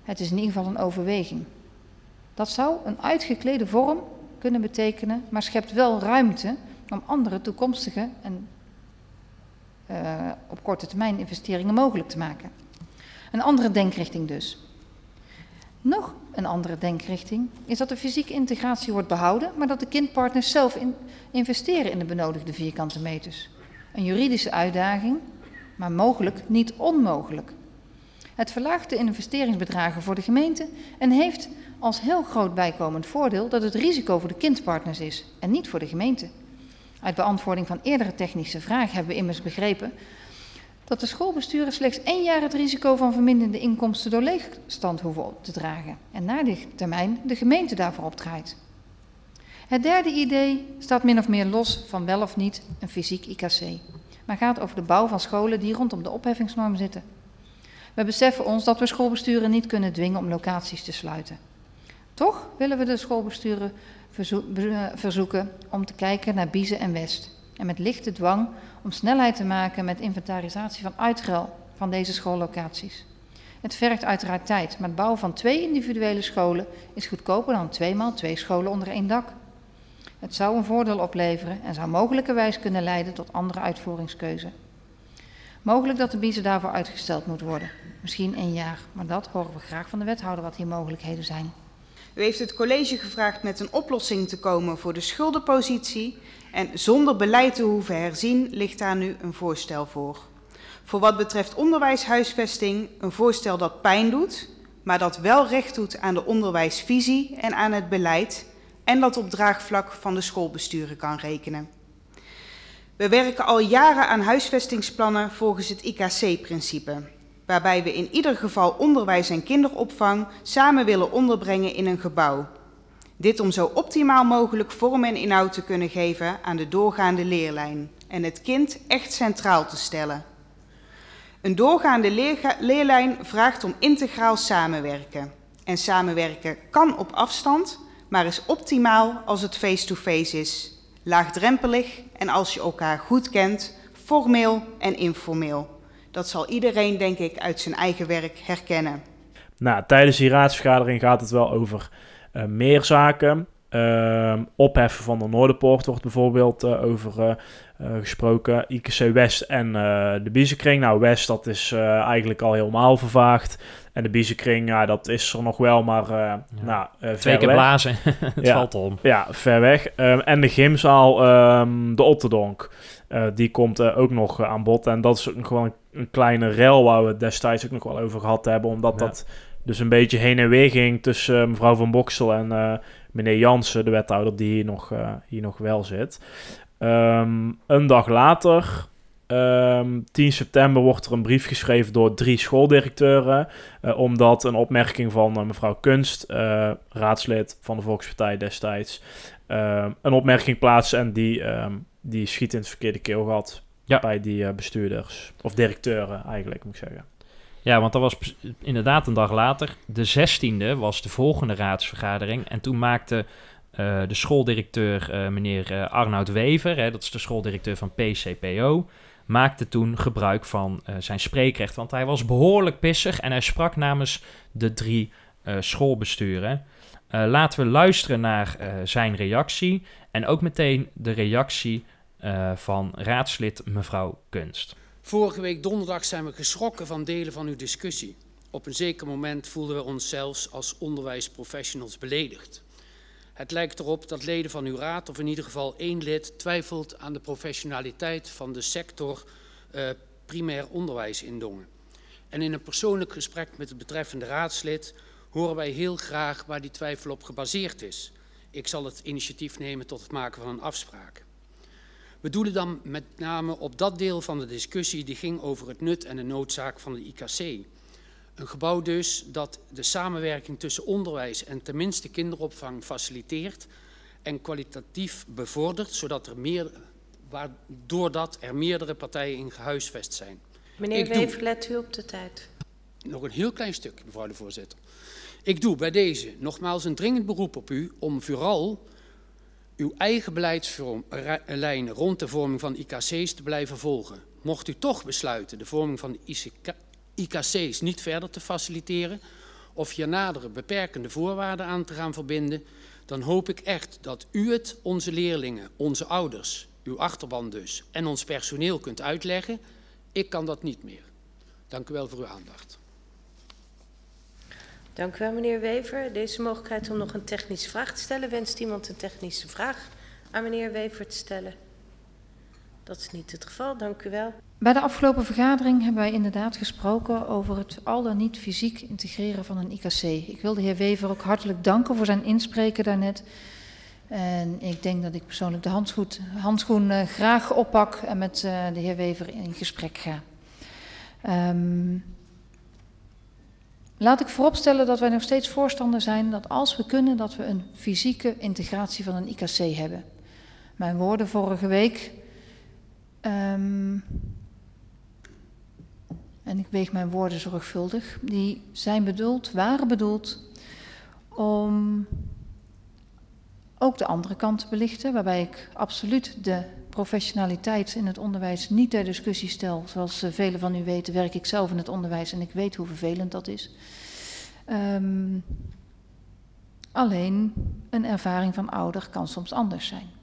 Het is in ieder geval een overweging. Dat zou een uitgeklede vorm kunnen betekenen, maar schept wel ruimte om andere toekomstige en eh, op korte termijn investeringen mogelijk te maken. Een andere denkrichting dus. Nog een andere denkrichting is dat de fysieke integratie wordt behouden, maar dat de kindpartners zelf in- investeren in de benodigde vierkante meters. Een juridische uitdaging, maar mogelijk niet onmogelijk. Het verlaagt de investeringsbedragen voor de gemeente en heeft als heel groot bijkomend voordeel dat het risico voor de kindpartners is en niet voor de gemeente. Uit beantwoording van eerdere technische vragen hebben we immers begrepen dat de schoolbesturen slechts één jaar het risico van verminderde inkomsten door leegstand hoeven op te dragen en na die termijn de gemeente daarvoor opdraait. Het derde idee staat min of meer los van wel of niet een fysiek IKC, maar gaat over de bouw van scholen die rondom de opheffingsnorm zitten. We beseffen ons dat we schoolbesturen niet kunnen dwingen om locaties te sluiten. Toch willen we de schoolbesturen eh, verzoeken om te kijken naar Biezen en West. En met lichte dwang om snelheid te maken met inventarisatie van uitruil van deze schoollocaties. Het vergt uiteraard tijd, maar het bouwen van twee individuele scholen is goedkoper dan tweemaal twee scholen onder één dak. Het zou een voordeel opleveren en zou mogelijkerwijs kunnen leiden tot andere uitvoeringskeuze. Mogelijk dat de biezen daarvoor uitgesteld moet worden. Misschien een jaar, maar dat horen we graag van de wethouder wat hier mogelijkheden zijn. U heeft het college gevraagd met een oplossing te komen voor de schuldenpositie. En zonder beleid te hoeven herzien ligt daar nu een voorstel voor. Voor wat betreft onderwijshuisvesting een voorstel dat pijn doet, maar dat wel recht doet aan de onderwijsvisie en aan het beleid en dat op draagvlak van de schoolbesturen kan rekenen. We werken al jaren aan huisvestingsplannen volgens het IKC-principe, waarbij we in ieder geval onderwijs en kinderopvang samen willen onderbrengen in een gebouw. Dit om zo optimaal mogelijk vorm en inhoud te kunnen geven aan de doorgaande leerlijn en het kind echt centraal te stellen. Een doorgaande leerlijn vraagt om integraal samenwerken. En samenwerken kan op afstand, maar is optimaal als het face-to-face is. Laagdrempelig en als je elkaar goed kent, formeel en informeel. Dat zal iedereen, denk ik, uit zijn eigen werk herkennen. Nou, tijdens die raadsvergadering gaat het wel over eh, meer zaken. Ehm, opheffen van de Noorderpoort wordt bijvoorbeeld eh, over eh, gesproken. IKC West en uh, de Biezenkring. Nou, West, dat is eigenlijk al helemaal vervaagd. En de Biezenkring, ja, dat is er nog wel, maar ja. nou, Twee keer blazen, het ja. valt om. Ja, ver weg. Um, en de gymzaal, um, de Otterdonk, die komt ook nog aan bod. En dat is ook nog wel een, een, kleine rel waar we destijds ook nog wel over gehad hebben. Omdat ja. dat dus een beetje heen en weer ging tussen mevrouw van Boksel en meneer Jansen, de wethouder, die hier nog, uh, hier nog wel zit. Um, een dag later, um, 10 september, wordt er een brief geschreven door drie schooldirecteuren. Uh, omdat een opmerking van uh, mevrouw Kunst, raadslid van de Volkspartij destijds, een opmerking plaatste en die, um, die schiet in het verkeerde keelgat ja. bij die bestuurders. Of directeuren eigenlijk, moet ik zeggen. Ja, want dat was inderdaad een dag later. De 16e was de volgende raadsvergadering. En toen maakte de schooldirecteur, meneer Arnoud Wever, hè, dat is de schooldirecteur van PCPO, maakte toen gebruik van zijn spreekrecht. Want hij was behoorlijk pissig en hij sprak namens de drie schoolbesturen. laten we luisteren naar zijn reactie en ook meteen de reactie van raadslid mevrouw Kunst. Vorige week donderdag zijn we geschrokken van delen van uw discussie. Op een zeker moment voelden we ons zelfs als onderwijsprofessionals beledigd. Het lijkt erop dat leden van uw raad, of in ieder geval één lid, twijfelt aan de professionaliteit van de sector uh, primair onderwijs in Dongen. En in een persoonlijk gesprek met het betreffende raadslid horen wij heel graag waar die twijfel op gebaseerd is. Ik zal het initiatief nemen tot het maken van een afspraak. We doelen dan met name op dat deel van de discussie die ging over het nut en de noodzaak van de IKC. Een gebouw dus dat de samenwerking tussen onderwijs en tenminste kinderopvang faciliteert en kwalitatief bevordert, zodat er meer, waardoor dat er meerdere partijen in gehuisvest zijn. Meneer Wever, let u op de tijd. Nog een heel klein stuk, mevrouw de voorzitter. Ik doe bij deze nogmaals een dringend beroep op u om vooral uw eigen beleidslijnen rond de vorming van IKC's te blijven volgen. Mocht u toch besluiten de vorming van de IKC's niet verder te faciliteren of hier nadere beperkende voorwaarden aan te gaan verbinden, dan hoop ik echt dat u het onze leerlingen, onze ouders, uw achterban dus en ons personeel kunt uitleggen. Ik kan dat niet meer. Dank u wel voor uw aandacht. Dank u wel, meneer Wever. Deze mogelijkheid om nog een technische vraag te stellen. Wenst iemand een technische vraag aan meneer Wever te stellen? Dat is niet het geval. Dank u wel. Bij de afgelopen vergadering hebben wij inderdaad gesproken over het al dan niet fysiek integreren van een IKC. Ik wil de heer Wever ook hartelijk danken voor zijn inspreken daarnet. En ik denk dat ik persoonlijk de handschoen, handschoen uh, graag oppak en met uh, de heer Wever in gesprek ga. Um, Laat ik vooropstellen dat wij nog steeds voorstander zijn dat als we kunnen, dat we een fysieke integratie van een IKC hebben. Mijn woorden vorige week, um, en ik weeg mijn woorden zorgvuldig, die zijn bedoeld, waren bedoeld om ook de andere kant te belichten, waarbij ik absoluut de professionaliteit in het onderwijs niet ter discussie stel. Zoals uh, velen van u weten, werk ik zelf in het onderwijs en ik weet hoe vervelend dat is. Um, alleen een ervaring van ouder kan soms anders zijn.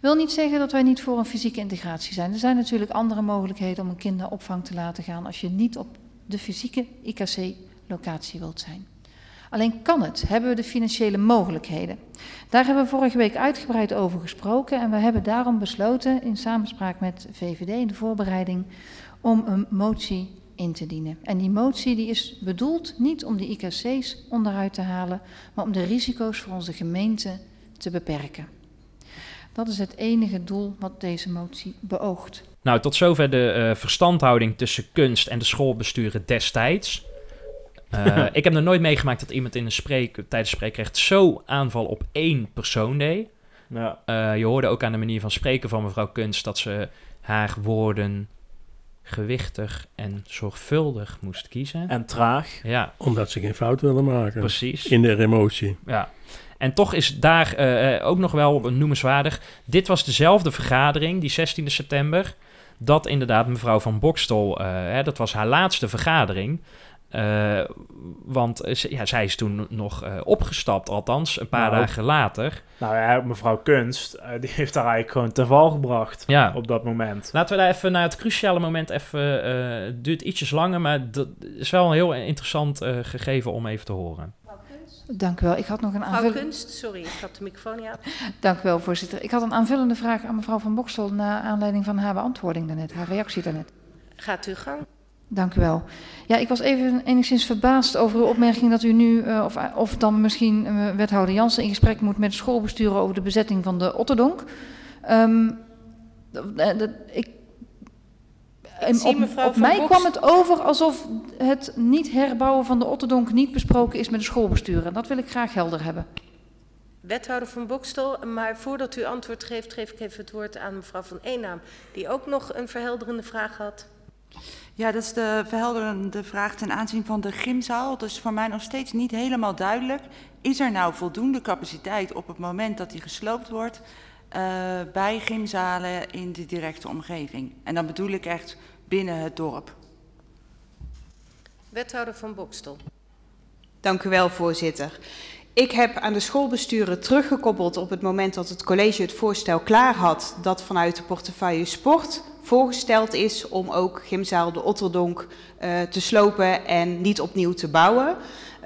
Wil niet zeggen dat wij niet voor een fysieke integratie zijn. Er zijn natuurlijk andere mogelijkheden om een kinderopvang te laten gaan als je niet op de fysieke IKC-locatie wilt zijn. Alleen kan het, hebben we de financiële mogelijkheden. Daar hebben we vorige week uitgebreid over gesproken en we hebben daarom besloten in samenspraak met VVD in de voorbereiding om een motie in te dienen. En die motie die is bedoeld niet om de IKC's onderuit te halen, maar om de risico's voor onze gemeente te beperken. Dat is het enige doel wat deze motie beoogt. Nou, tot zover de uh, verstandhouding tussen kunst en de schoolbesturen destijds. Uh, ik heb nog nooit meegemaakt dat iemand in een spreek, tijdens spreekrecht zo aanval op één persoon deed. Ja. Uh, je hoorde ook aan de manier van spreken van mevrouw Kunst dat ze haar woorden gewichtig en zorgvuldig moest kiezen. En traag. Ja. Omdat ze geen fout willen maken. Precies. In de emotie. Ja. En toch is daar uh, ook nog wel noemenswaardig. Dit was dezelfde vergadering, die 16 september. Dat inderdaad mevrouw van Bokstel, uh, hè, dat was haar laatste vergadering. Uh, want ja, zij is toen nog uh, opgestapt, althans, een paar nou, dagen later. Nou ja, mevrouw Kunst, uh, die heeft haar eigenlijk gewoon ten val gebracht ja. op dat moment. Laten we daar even naar het cruciale moment even... het duurt ietsjes langer, maar dat is wel een heel interessant gegeven om even te horen. Dank u wel. Ik had nog een aanvullende... Kunst, sorry, ik had de microfoon niet aan. Dank u wel, voorzitter. Ik had een aanvullende vraag aan mevrouw Van Bokstel... naar aanleiding van haar beantwoording daarnet, haar reactie daarnet. Gaat u gang. Dank u wel. Ja, ik was even enigszins verbaasd over uw opmerking dat u nu, uh, of, of dan misschien uh, wethouder Jansen in gesprek moet met schoolbesturen over de bezetting van de Otterdonk. Um, ik, ik op, op mij Boks... kwam het over alsof het niet herbouwen van de Otterdonk niet besproken is met de schoolbesturen. Dat wil ik graag helder hebben. Wethouder van Bokstel, maar voordat u antwoord geeft, geef ik even het woord aan mevrouw van Eenaam, die ook nog een verhelderende vraag had. Ja, dat is de verhelderende vraag ten aanzien van de gymzaal. Dat is voor mij nog steeds niet helemaal duidelijk. Is er nou voldoende capaciteit op het moment dat die gesloopt wordt uh, bij gymzalen in de directe omgeving? En dan bedoel ik echt binnen het dorp. Wethouder van Bokstel. Dank u wel, voorzitter. Ik heb aan de schoolbesturen teruggekoppeld op het moment dat het college het voorstel klaar had dat vanuit de portefeuille sport voorgesteld is om ook gymzaal de Otterdonk uh, te slopen en niet opnieuw te bouwen.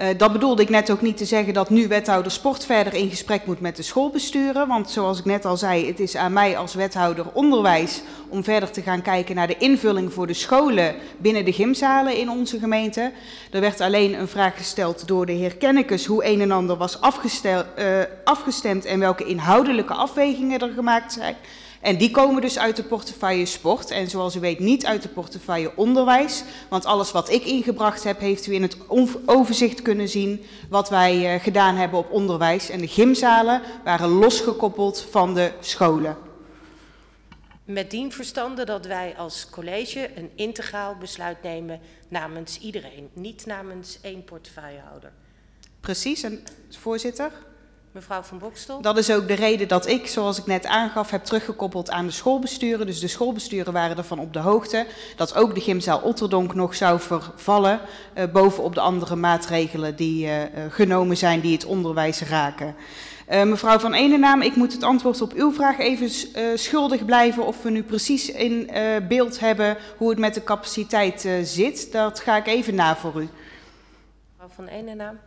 Uh, dat bedoelde ik net ook niet te zeggen dat nu wethouder sport verder in gesprek moet met de schoolbesturen. Want zoals ik net al zei, het is aan mij als wethouder onderwijs om verder te gaan kijken naar de invulling voor de scholen binnen de gymzalen in onze gemeente. Er werd alleen een vraag gesteld door de heer Kennekes hoe een en ander was afgestel, uh, afgestemd en welke inhoudelijke afwegingen er gemaakt zijn. En die komen dus uit de portefeuille sport en zoals u weet niet uit de portefeuille onderwijs. Want alles wat ik ingebracht heb, heeft u in het overzicht kunnen zien wat wij uh, gedaan hebben op onderwijs. En de gymzalen waren losgekoppeld van de scholen. Met dien verstande dat wij als college een integraal besluit nemen namens iedereen, niet namens één portefeuillehouder. Precies, en voorzitter? Mevrouw van Bokstel. Dat is ook de reden dat ik, zoals ik net aangaf, heb teruggekoppeld aan de schoolbesturen. Dus de schoolbesturen waren ervan op de hoogte dat ook de gymzaal Otterdonk nog zou vervallen. Uh, bovenop de andere maatregelen die uh, genomen zijn die het onderwijs raken. Uh, mevrouw van Enenaam, ik moet het antwoord op uw vraag even uh, schuldig blijven of we nu precies in uh, beeld hebben hoe het met de capaciteit zit. Dat ga ik even na voor u. Mevrouw van Enenaam.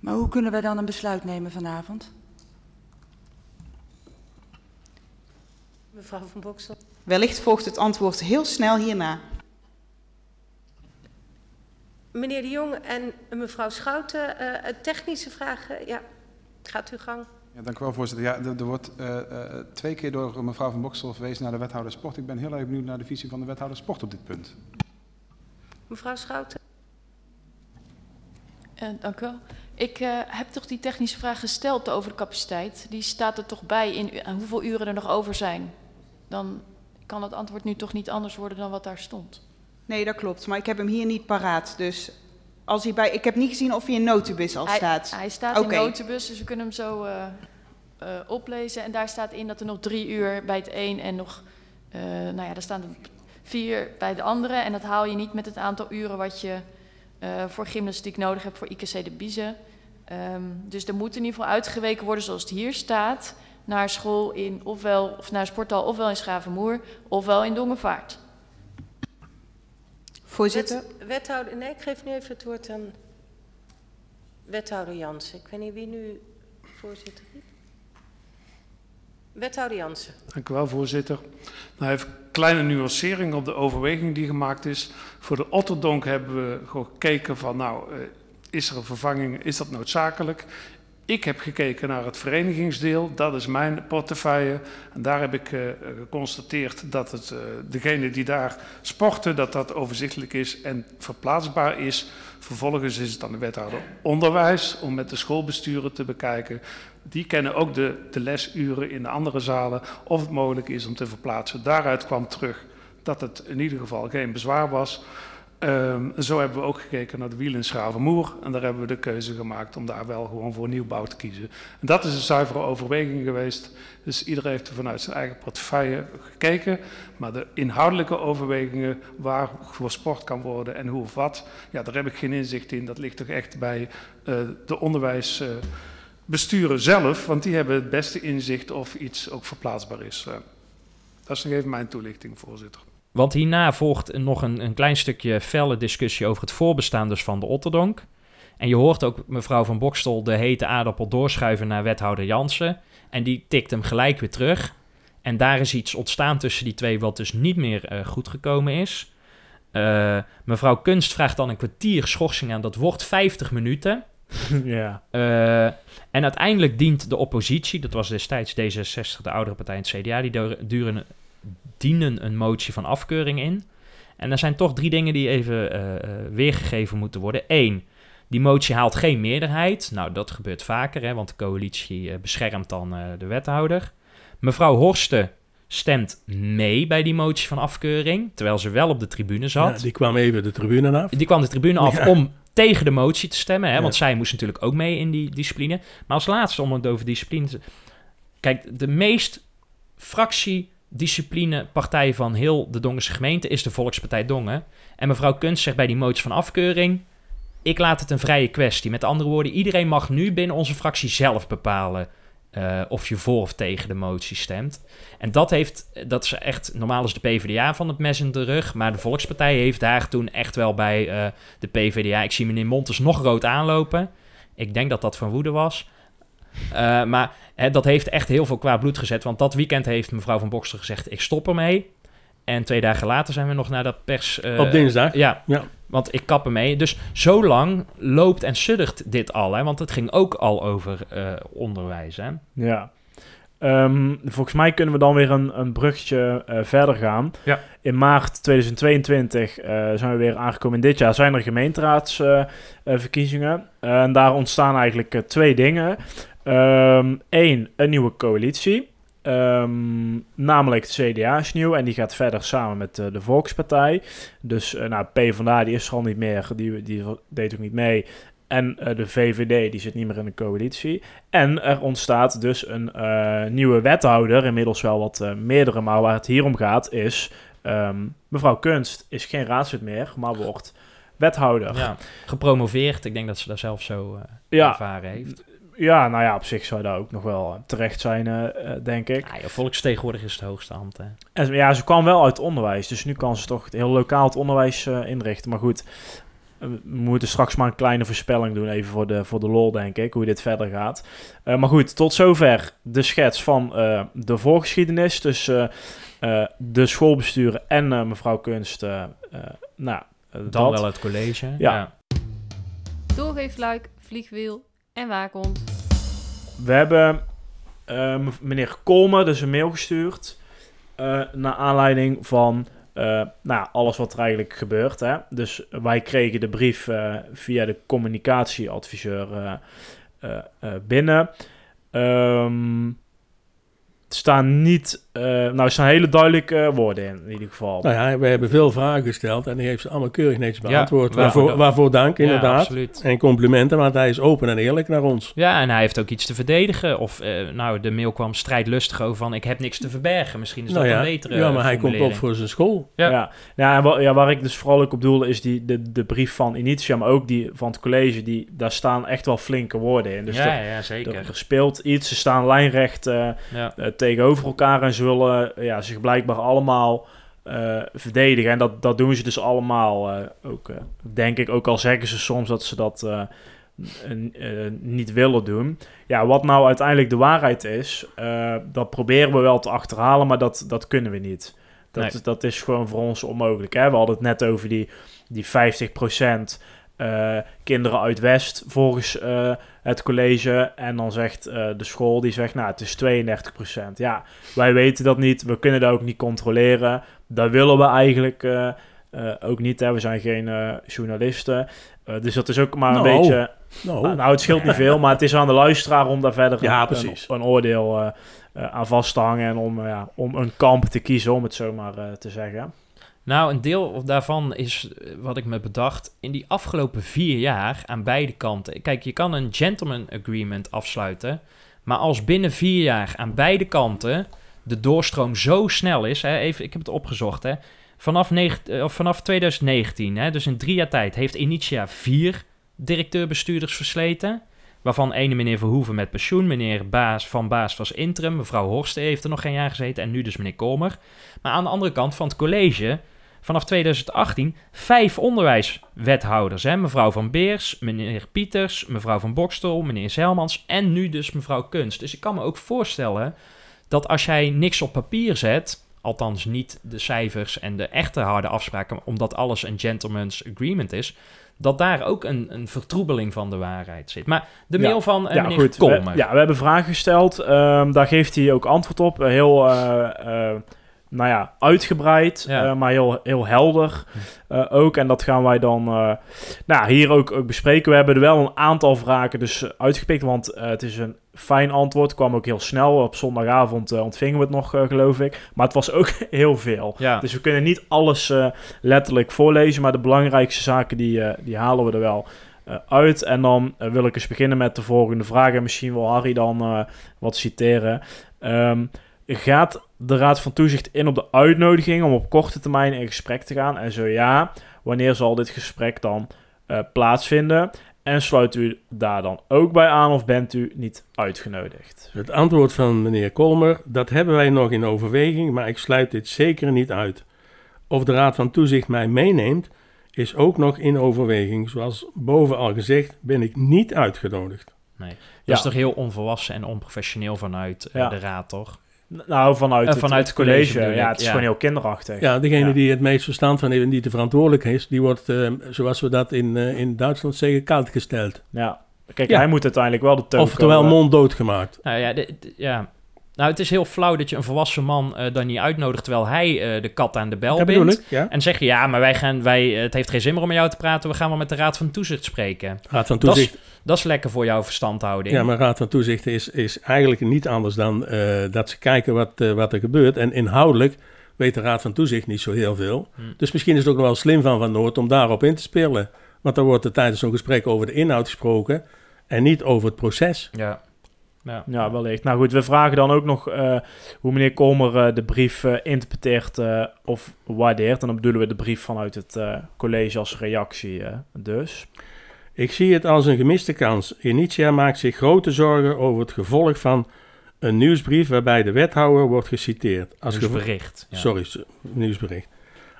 Maar hoe kunnen we dan een besluit nemen vanavond? Mevrouw van Boksel. Wellicht volgt het antwoord heel snel hierna. Meneer de Jong en mevrouw Schouten, uh, technische vragen. Ja, gaat uw gang. Ja, dank u wel, voorzitter. Ja, er, er wordt uh, uh, twee keer door mevrouw van Boksel verwezen naar de wethouder sport. Ik ben heel erg benieuwd naar de visie van de wethouder sport op dit punt. Mevrouw Schouten. Uh, dank u wel. Ik uh, heb toch die technische vraag gesteld over de capaciteit. Die staat er toch bij in hoeveel uren er nog over zijn. Dan kan het antwoord nu toch niet anders worden dan wat daar stond. Nee, dat klopt. Maar ik heb hem hier niet paraat. Dus als hij bij... Ik heb niet gezien of hij in notubus al hij, staat. Hij staat okay. in notubus, dus we kunnen hem zo uh, oplezen. En daar staat in dat er nog drie uur bij het een en nog... nou ja, daar staan er vier bij de andere. En dat haal je niet met het aantal uren wat je... Voor gymnastiek nodig hebt voor IKC de Biezen. Um, dus er moet in ieder geval uitgeweken worden zoals het hier staat... naar school in ofwel, of naar sporthal ofwel in Schavenmoer ofwel in Dongenvaart. Voorzitter? Wet, wethouder, nee, ik geef nu even het woord aan wethouder Jansen. Ik weet niet wie nu voorzitter is. Wethouder Jansen. Dank u wel, voorzitter. Nou, even een kleine nuancering op de overweging die gemaakt is. Voor de Otterdonk hebben we gekeken van, nou, uh, is er een vervanging, is dat noodzakelijk? Ik heb gekeken naar het verenigingsdeel, dat is mijn portefeuille. En daar heb ik uh, geconstateerd dat het, uh, degene die daar sporten, dat dat overzichtelijk is en verplaatsbaar is. Vervolgens is het aan de wethouder onderwijs om met de schoolbesturen te bekijken. Die kennen ook de, de lesuren in de andere zalen, of het mogelijk is om te verplaatsen. Daaruit kwam terug dat het in ieder geval geen bezwaar was. Ehm, zo hebben we ook gekeken naar de wiel in. En daar hebben we de keuze gemaakt om daar wel gewoon voor nieuwbouw te kiezen. En dat is een zuivere overweging geweest. Dus iedereen heeft er vanuit zijn eigen portefeuille gekeken. Maar de inhoudelijke overwegingen waar voor sport kan worden en hoe of wat, ja, daar heb ik geen inzicht in. Dat ligt toch echt bij uh, de onderwijsbesturen zelf. Want die hebben het beste inzicht of iets ook verplaatsbaar is. Uh, dat is nog even mijn toelichting, voorzitter. Want hierna volgt nog een, een klein stukje felle discussie over het voorbestaan dus van de Otterdonk. En je hoort ook mevrouw van Bokstel de hete aardappel doorschuiven naar wethouder Jansen. En die tikt hem gelijk weer terug. En daar is iets ontstaan tussen die twee wat dus niet meer uh, goed gekomen is. Uh, mevrouw Kunst vraagt dan een kwartier schorsing aan. Dat wordt 50 minuten. ja. Uh, en uiteindelijk dient de oppositie, dat was destijds D66, de oudere partij en het CDA, die duren dienen een motie van afkeuring in. En er zijn toch drie dingen die even uh, weergegeven moeten worden. Eén, die motie haalt geen meerderheid. Nou, dat gebeurt vaker, hè, want de coalitie uh, beschermt dan de wethouder. Mevrouw Horsten stemt mee bij die motie van afkeuring, terwijl ze wel op de tribune zat. Ja, die kwam even de tribune af. Die kwam de tribune af ja. om tegen de motie te stemmen, hè, ja. want zij moest natuurlijk ook mee in die discipline. Maar als laatste, om het over discipline te... Kijk, de meest fractie disciplinepartij van heel de Dongense gemeente is de Volkspartij Dongen. En mevrouw Kunst zegt bij die motie van afkeuring... ik laat het een vrije kwestie. Met andere woorden, iedereen mag nu binnen onze fractie zelf bepalen... Uh, of je voor of tegen de motie stemt. En dat heeft, dat is echt, normaal is de PvdA van het mes in de rug, maar de Volkspartij heeft daar toen echt wel bij uh, de PvdA. Ik zie meneer Montes nog rood aanlopen. Ik denk dat dat van woede was. Uh, maar hè, dat heeft echt heel veel kwaad bloed gezet. Want dat weekend heeft mevrouw van Bokster gezegd: ik stop ermee. En twee dagen later zijn we nog naar dat pers. Uh, Op dinsdag? Ja, ja. Want ik kap ermee. Dus zo lang loopt en suddert dit al. Hè? Want het ging ook al over uh, onderwijs. Hè? Ja. Um, volgens mij kunnen we dan weer een, een bruggetje uh, verder gaan. Ja. In maart 2022 uh, zijn we weer aangekomen. In dit jaar zijn er gemeenteraadsverkiezingen. Uh, en daar ontstaan eigenlijk twee dingen. Eén, um, een nieuwe coalitie. Um, namelijk het CDA is nieuw en die gaat verder samen met uh, de Volkspartij. Dus uh, nou, PvdA die is er al niet meer, die, die deed ook niet mee. En uh, de VVD die zit niet meer in de coalitie. En er ontstaat dus een nieuwe wethouder, inmiddels wel wat meerdere, maar waar het hier om gaat is... Um, mevrouw Kunst is geen raadslid meer, maar wordt wethouder. Ja, gepromoveerd. Ik denk dat ze daar zelf zo ja, ervaren heeft. Ja, nou ja, op zich zou dat ook nog wel terecht zijn, uh, denk ik. Ja, volksvertegenwoordiger is de hoogste ambt, hè? En, ja, ze kwam wel uit het onderwijs, dus nu kan ze toch heel lokaal het onderwijs uh, inrichten. Maar goed, we moeten straks maar een kleine voorspelling doen, even voor de, voor de lol, denk ik, hoe dit verder gaat. Uh, maar goed, tot zover de schets van de voorgeschiedenis tussen de schoolbesturen en mevrouw Kunst. nou, Dan dat. wel het college. Ja. ja. Doorgeefluik, vliegwiel en waakhond. We hebben uh, meneer Kolmer dus een mail gestuurd. Uh, naar aanleiding van uh, nou, alles wat er eigenlijk gebeurt. Hè? Dus wij kregen de brief via de communicatieadviseur binnen. Um, er staan niet, uh, nou, er staan hele duidelijke uh, woorden in, in ieder geval. Nou ja, we hebben veel vragen gesteld en hij heeft ze allemaal keurig netjes beantwoord. Ja, waarvoor, waarvoor dank, inderdaad. Ja, en complimenten, want hij is open en eerlijk naar ons. Ja, en hij heeft ook iets te verdedigen. Of, uh, nou, de mail kwam strijdlustig over van, ik heb niks te verbergen. Misschien is nou dat ja, een betere Ja, maar hij komt op voor zijn school. Ja, ja. ja en waar, ja, waar ik dus vooral ook op doel is die, de, de brief van Initia, maar ook die van het college, die, daar staan echt wel flinke woorden in. Dus ja, er, ja, zeker. Er, er speelt iets, ze staan lijnrecht ja. tegenover elkaar en zullen ja, zich blijkbaar allemaal uh, verdedigen. En dat, dat doen ze dus allemaal uh, ook, uh, denk ik, ook al zeggen ze soms dat ze dat niet willen doen. Ja, wat nou uiteindelijk de waarheid is, dat proberen we wel te achterhalen, maar dat, dat kunnen we niet. Dat, nee. dat is gewoon voor ons onmogelijk. Hè? We hadden het net over die, die 50 uh, kinderen uit West volgens uh, het college. En dan zegt uh, de school, die zegt, nou, het is 32%. Ja, wij weten dat niet. We kunnen dat ook niet controleren. Dat willen we eigenlijk ook niet. Hè. We zijn geen journalisten. dus dat is ook maar een no. beetje... No. nou, het scheelt niet veel, maar het is aan de luisteraar om daar verder ja, een, een, oordeel aan vast te hangen. En om, om een kamp te kiezen, om het zo maar te zeggen. Nou, een deel daarvan is eh, wat ik me bedacht. In die afgelopen vier jaar aan beide kanten. Kijk, je kan een gentleman agreement afsluiten. Maar als binnen vier jaar aan beide kanten de doorstroom zo snel is. Hè, even, ik heb het opgezocht. Hè, vanaf, negen, eh, of vanaf 2019, hè, dus in drie jaar tijd, heeft Initia vier directeur-bestuurders versleten. Waarvan ene meneer Verhoeven met pensioen, meneer Baas van Baas was interim, mevrouw Horsten heeft er nog geen jaar gezeten en nu dus meneer Kolmer. Maar aan de andere kant van het college, vanaf 2018, vijf onderwijswethouders. Hè? Mevrouw van Beers, meneer Pieters, mevrouw van Bokstel, meneer Zelmans en nu dus mevrouw Kunst. Dus ik kan me ook voorstellen dat als jij niks op papier zet, althans niet de cijfers en de echte harde afspraken, omdat alles een gentleman's agreement is, dat daar ook een, een vertroebeling van de waarheid zit. Maar de mail Ja. van uh, ja, meneer goed. We, ja, we hebben vragen gesteld. Ehm, daar geeft hij ook antwoord op. Heel, eh, eh, nou ja, uitgebreid, Ja. eh, maar heel, heel helder eh, ook. En dat gaan wij dan eh, nou, hier ook, ook bespreken. We hebben er wel een aantal vragen dus uitgepikt, want het is een fijn antwoord. kwam ook heel snel. Op zondagavond ontvingen we het nog, geloof ik. Maar het was ook heel veel. Ja. Dus we kunnen niet alles letterlijk voorlezen, maar de belangrijkste zaken die, die halen we er wel uit. En dan wil ik eens beginnen met de volgende vraag. En misschien wil Harry dan wat citeren. Ehm, gaat de Raad van Toezicht in op de uitnodiging om op korte termijn in gesprek te gaan? En zo ja, wanneer zal dit gesprek dan eh, plaatsvinden? En sluit u daar dan ook bij aan of bent u niet uitgenodigd? Het antwoord van meneer Kolmer, dat hebben wij nog in overweging, maar ik sluit dit zeker niet uit. Of de Raad van Toezicht mij meeneemt, is ook nog in overweging. Zoals boven al gezegd, ben ik niet uitgenodigd. Nee. Dat Ja. is toch heel onvolwassen en onprofessioneel vanuit eh, Ja. de raad, toch? Nou, vanuit, Eh, het, vanuit het het college ja, het is ja. gewoon heel kinderachtig. Ja, degene Ja. die het meest verstand van heeft en die te verantwoordelijk is, die wordt, eh, zoals we dat in, eh, in Duitsland zeggen, koud gesteld. Ja. Kijk, Ja. hij moet uiteindelijk wel de toon Oftewel komen. monddood gemaakt. Nou ja, de- de- ja. Nou, het is heel flauw dat je een volwassen man eh, dan niet uitnodigt terwijl hij eh, de kat aan de bel Dat bindt. ik, ja. En zeg je, ja, maar wij gaan, wij, eh, het heeft geen zin meer om met jou te praten, we gaan wel met de Raad van Toezicht spreken. Raad van Dat is- Toezicht. Dat is, lekker voor jouw verstandhouding. Ja, maar Raad van Toezicht is, is eigenlijk niet anders dan dat ze kijken wat, wat er gebeurt. En inhoudelijk weet de Raad van Toezicht niet zo heel veel. Hm. Dus misschien is het ook nog wel slim van Van Noord om daarop in te spelen. Want dan wordt er tijdens zo'n gesprek over de inhoud gesproken en niet over het proces. Ja. Ja. Ja, wellicht. Nou goed, we vragen dan ook nog eh, hoe meneer Kolmer eh, de brief eh, interpreteert of waardeert. En dan bedoelen we de brief vanuit het eh, college als reactie eh, dus. Ik zie het als een gemiste kans. Initia maakt zich grote zorgen over het gevolg van een nieuwsbrief waarbij de wethouder wordt geciteerd. Als Nieuwsbericht, ja. Sorry, nieuwsbericht.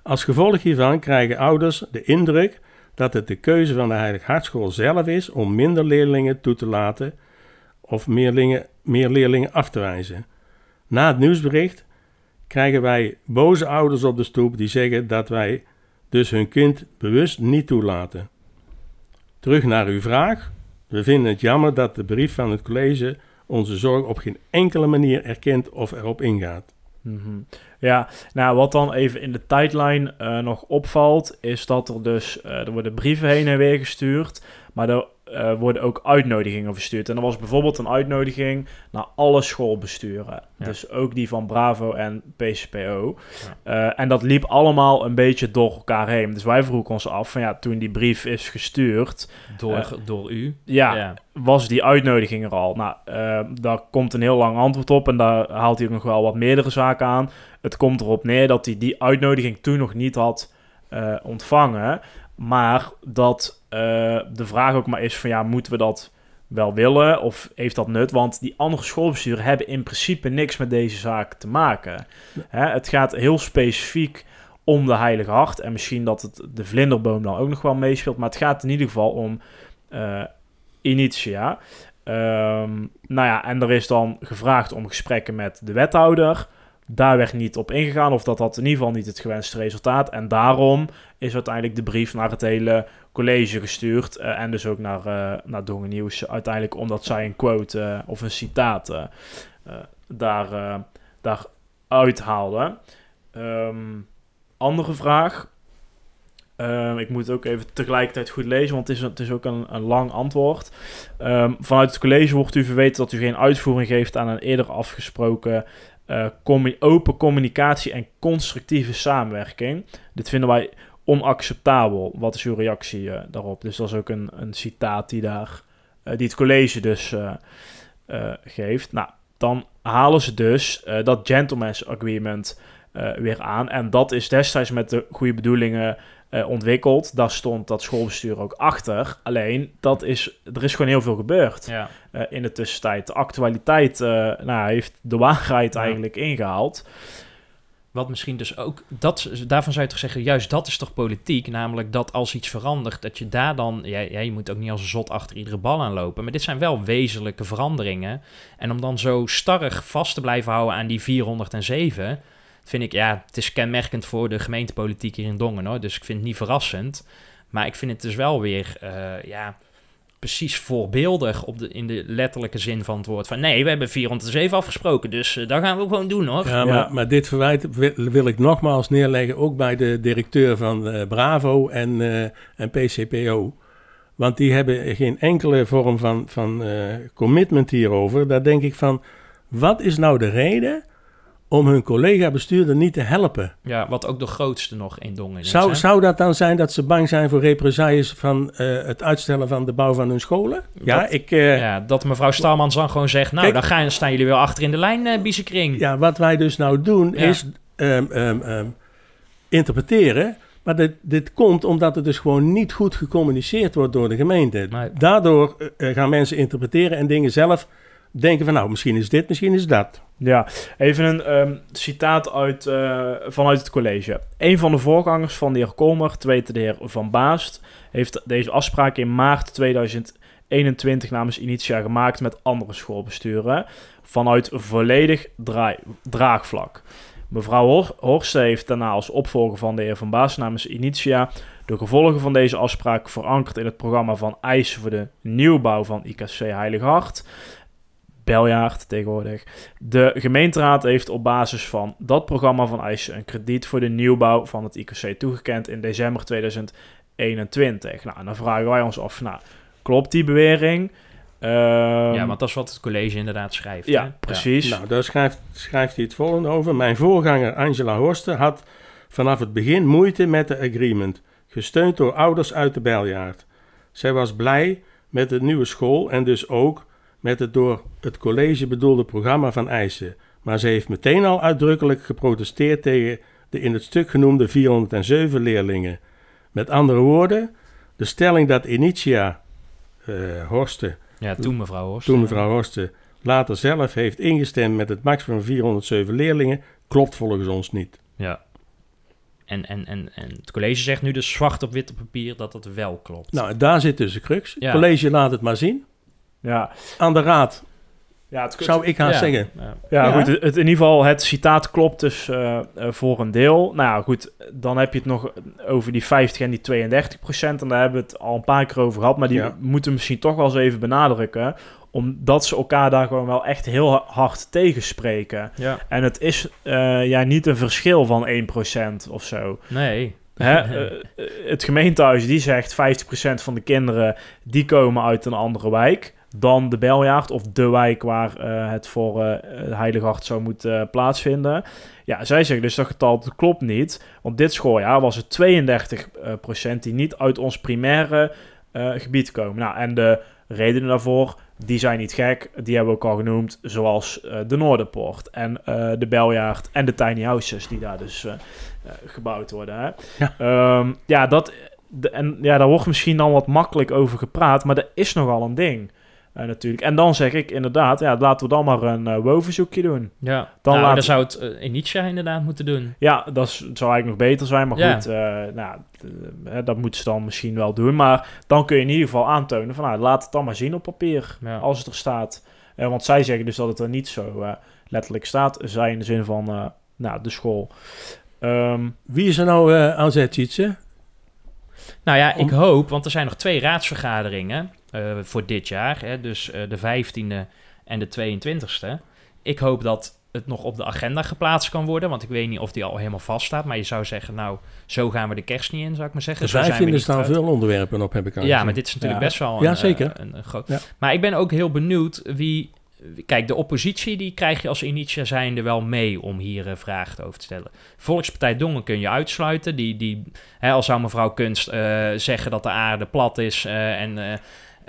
Als gevolg hiervan krijgen ouders de indruk dat het de keuze van de Heilig Hartschool zelf is om minder leerlingen toe te laten of meer, leerlingen- af te wijzen. Na het nieuwsbericht krijgen wij boze ouders op de stoep die zeggen dat wij dus hun kind bewust niet toelaten. Terug naar uw vraag. We vinden het jammer dat de brief van het college onze zorg op geen enkele manier erkent of erop ingaat. Mhm. Ja, nou wat dan even in de tijdlijn eh, nog opvalt, is dat er dus, eh, er worden brieven heen en weer gestuurd, maar er eh, worden ook uitnodigingen verstuurd. En er was bijvoorbeeld een uitnodiging naar alle schoolbesturen, Ja. dus ook die van Bravo en PCPO. Eh, en dat liep allemaal een beetje door elkaar heen. Dus wij vroegen ons af van ja, toen die brief is gestuurd... Door, eh, door u. ja, Ja. was die uitnodiging er al? Nou, daar komt een heel lang antwoord op en daar haalt hij ook nog wel wat meerdere zaken aan. Het komt erop neer dat hij die uitnodiging toen nog niet had ontvangen. Maar dat de vraag ook maar is van ja, moeten we dat wel willen of heeft dat nut? Want die andere schoolbesturen hebben in principe niks met deze zaak te maken. Hè, het gaat heel specifiek om de Heilige Hart. En misschien dat het de vlinderboom dan ook nog wel meespeelt. Maar het gaat in ieder geval om eh, Initia. Ehm, nou ja, en er is dan gevraagd om gesprekken met de wethouder. Daar werd niet op ingegaan, of dat had in ieder geval niet het gewenste resultaat. En daarom is uiteindelijk de brief naar het hele college gestuurd. eh, en dus ook naar, eh naar Dongen Nieuws. Uiteindelijk omdat zij een quote eh, of een citaat daar, daar uithaalde. Ehm, andere vraag. Ehm, ik moet het ook even tegelijkertijd goed lezen, want het is, het is ook een, een lang antwoord. Ehm, vanuit het college wordt u verweten dat u geen uitvoering geeft aan een eerder afgesproken open communicatie en constructieve samenwerking. Dit vinden wij onacceptabel. Wat is uw reactie eh, daarop? Dus dat is ook een, een citaat die, daar, eh, die het college dus eh, geeft. Nou, dan halen ze dus dat gentleman's agreement weer aan. En dat is destijds met de goede bedoelingen ontwikkeld. Daar stond dat schoolbestuur ook achter. Alleen, dat is, er is gewoon heel veel gebeurd Ja. in de tussentijd. De actualiteit nou, heeft de waarheid Ja. eigenlijk ingehaald. Wat misschien dus ook, dat, daarvan zou je toch zeggen, juist dat is toch politiek. Namelijk dat als iets verandert, dat je daar dan, ja, ja, je moet ook niet als een zot achter iedere bal aanlopen. Maar dit zijn wel wezenlijke veranderingen. En om dan zo starrig vast te blijven houden aan die 407, vind ik, ja, het is kenmerkend voor de gemeentepolitiek hier in Dongen hoor. Dus ik vind het niet verrassend. Maar ik vind het dus wel weer, eh, ja, precies voorbeeldig op de, in de letterlijke zin van het woord. Van nee, we hebben 407 afgesproken, dus eh, dat gaan we gewoon doen hoor. Ja, maar, maar dit verwijt wil, wil ik nogmaals neerleggen, ook bij de directeur van eh, Bravo en, eh, en PCPO. Want die hebben geen enkele vorm van, van eh, commitment hierover. Daar denk ik van, wat is nou de reden om hun collega-bestuurder niet te helpen? Ja, wat ook de grootste nog in Dongen is. Zou, hè? zou dat dan zijn dat ze bang zijn voor represailles van eh, het uitstellen van de bouw van hun scholen? Ja, Dat- ik... eh, ja, dat mevrouw Stalmans dan gewoon zegt... nou, Kijk- dan gaan, staan jullie weer achter in de lijn, Biesekring. Ja, wat wij dus nou doen Ja. is ehm, ehm, ehm, interpreteren. Maar dit, dit komt omdat het dus gewoon niet goed gecommuniceerd wordt door de gemeente. Daardoor eh, eh, gaan mensen interpreteren en dingen zelf denken van... nou, misschien is dit, misschien is dat. Ja, even een ehm, citaat uit, eh, vanuit het college. Een van de voorgangers van de heer Kolmer, te weten de heer Van Baast, heeft deze afspraak in maart 2021 namens Initia gemaakt met andere schoolbesturen vanuit volledig draagvlak. Mevrouw Hor- Horst heeft daarna als opvolger van de heer Van Baast namens Initia de gevolgen van deze afspraak verankerd in het programma van eisen voor de nieuwbouw van IKC Heilig Hart. Beljaard tegenwoordig. De gemeenteraad heeft op basis van dat programma van eisen een krediet voor de nieuwbouw van het IKC toegekend in december 2021. Nou, en dan vragen wij ons af, nou, klopt die bewering? Ehm, ja, want dat is wat het college inderdaad schrijft. Ja, hè? precies. Nou, daar schrijft, schrijft hij het volgende over. Mijn voorganger Angela Horsten had vanaf het begin moeite met de agreement, gesteund door ouders uit de Beljaard. Zij was blij met de nieuwe school en dus ook met het door het college bedoelde programma van eisen. Maar ze heeft meteen al uitdrukkelijk geprotesteerd tegen de in het stuk genoemde 407 leerlingen. Met andere woorden, de stelling dat Initia eh Horsten Ja, toen mevrouw Horsten. toen mevrouw Horsten later zelf heeft ingestemd met het max van 407 leerlingen, klopt volgens ons niet. Ja. En, en, en, en het college zegt nu dus zwart op wit op papier dat dat wel klopt. Nou, daar zit dus de crux. Het college laat het maar zien. Ja. Aan de raad Ja, het zou ik Ja. zeggen. Ja, Ja. goed. Het, in ieder geval, het citaat klopt dus eh, eh, voor een deel. Nou ja, goed. Dan heb je het nog over die 50 en die 32 procent. En daar hebben we het al een paar keer over gehad. Maar die Ja. moeten we misschien toch wel eens even benadrukken. Omdat ze elkaar daar gewoon wel echt heel hard tegenspreken. Ja. En het is eh, ja, niet een verschil van 1 procent of zo. Nee. Hè? het gemeentehuis die zegt 50% van de kinderen die komen uit een andere wijk dan de Beljaard of de wijk waar eh, het voor Heilig Hart zou moeten eh, plaatsvinden. Ja, zij zeggen dus dat getal dat klopt niet. Want dit schooljaar was het 32% die niet uit ons primaire gebied komen. Nou, en de redenen daarvoor, die zijn niet gek. Die hebben we ook al genoemd, zoals de Noorderpoort en de Beljaard en de tiny houses die daar dus gebouwd worden. Hè? Ja. Ehm, ja, dat, de, en ja, daar wordt misschien dan wat makkelijk over gepraat, maar dat is nogal een ding. Eh, natuurlijk. En dan zeg ik inderdaad, ja, laten we dan maar een eh WO-verzoekje doen. Ja, dan dan, nou, dan zou het uh, Initia inderdaad moeten doen. Ja, dat is- zou eigenlijk nog beter zijn. Maar Ja. goed, eh, nou, eh, dat moeten ze dan misschien wel doen. Maar dan kun je in ieder geval aantonen van... Nou, laat het dan maar zien op papier, als het er staat. Eh, want zij zeggen dus dat het er niet zo eh, letterlijk staat. Zij in de zin van eh, nou, de school. Ehm, Wie is er nou eh, aan zet, Tjitse? Nou ja, ik hoop, want er zijn nog twee raadsvergaderingen eh, voor dit jaar. Hè, dus eh, de 15e en de 22e. Ik hoop dat het nog op de agenda geplaatst kan worden. Want ik weet niet of die al helemaal vast staat. Maar je zou zeggen, nou, zo gaan we de kerst niet in, zou ik maar zeggen. Zo zijn we 15e niet staan veel onderwerpen op, heb ik al Ja, maar dit is natuurlijk Ja. best wel een, Ja, eh, zeker. een, een groot... Ja. Maar ik ben ook heel benieuwd wie kijk, de oppositie die krijg je als Initia zijnde wel mee om hier eh, vragen over te stellen. Volkspartij Dongen kun je uitsluiten. Die, die, hè, al zou mevrouw Kunst eh, zeggen dat de aarde plat is eh, en...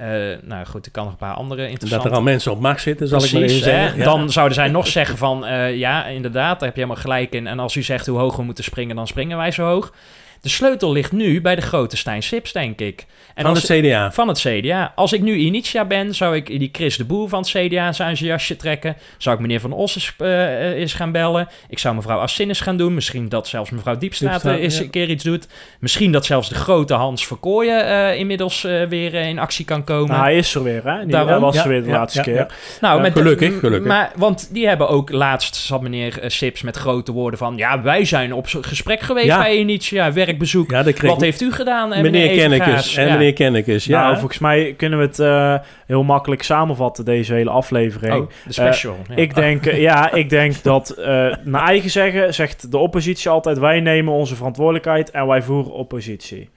eh, nou goed, ik kan nog een paar andere Dat interessante... er al mensen op macht zitten, zal ik maar even zeggen. Ja. Dan zouden zij nog zeggen van... eh, ja, inderdaad, daar heb je helemaal gelijk in. En als u zegt hoe hoog we moeten springen, dan springen wij zo hoog. De sleutel ligt nu bij de grote Stijn Sips, denk ik. En Van als- het CDA. Van het CDA. Als ik nu Initia ben, zou ik die Chris de Boer van het CDA zijn jasje trekken. Zou ik meneer Van Ossen eh, eh, eens gaan bellen. Ik zou mevrouw Assinnes gaan doen. Misschien dat zelfs mevrouw Diepstraat Diepstraat, eh, eens ja. een keer iets doet. Misschien dat zelfs de grote Hans Verkooyen eh, inmiddels eh, weer eh, in actie kan komen. Nou, hij is er weer, hè? Die, Daarom. was Ja, er weer de ja, laatste keer. Nou, Eh, met gelukkig, gelukkig. Maar, want die hebben ook laatst, zat meneer eh, Sips met grote woorden van... Ja, wij zijn op zo'n gesprek geweest bij Initia, werkbezoek. Ja, dat kreeg Wat heeft u gedaan, eh, meneer Kennekes en Ja. meneer Kennekes. Ja, Nou, volgens mij kunnen we het eh, heel makkelijk samenvatten, deze hele aflevering. Oh, de special, Eh, ja. Ik, denk, eh, ja, ik denk dat, eh, naar eigen zeggen, zegt de oppositie altijd... wij nemen onze verantwoordelijkheid en wij voeren oppositie.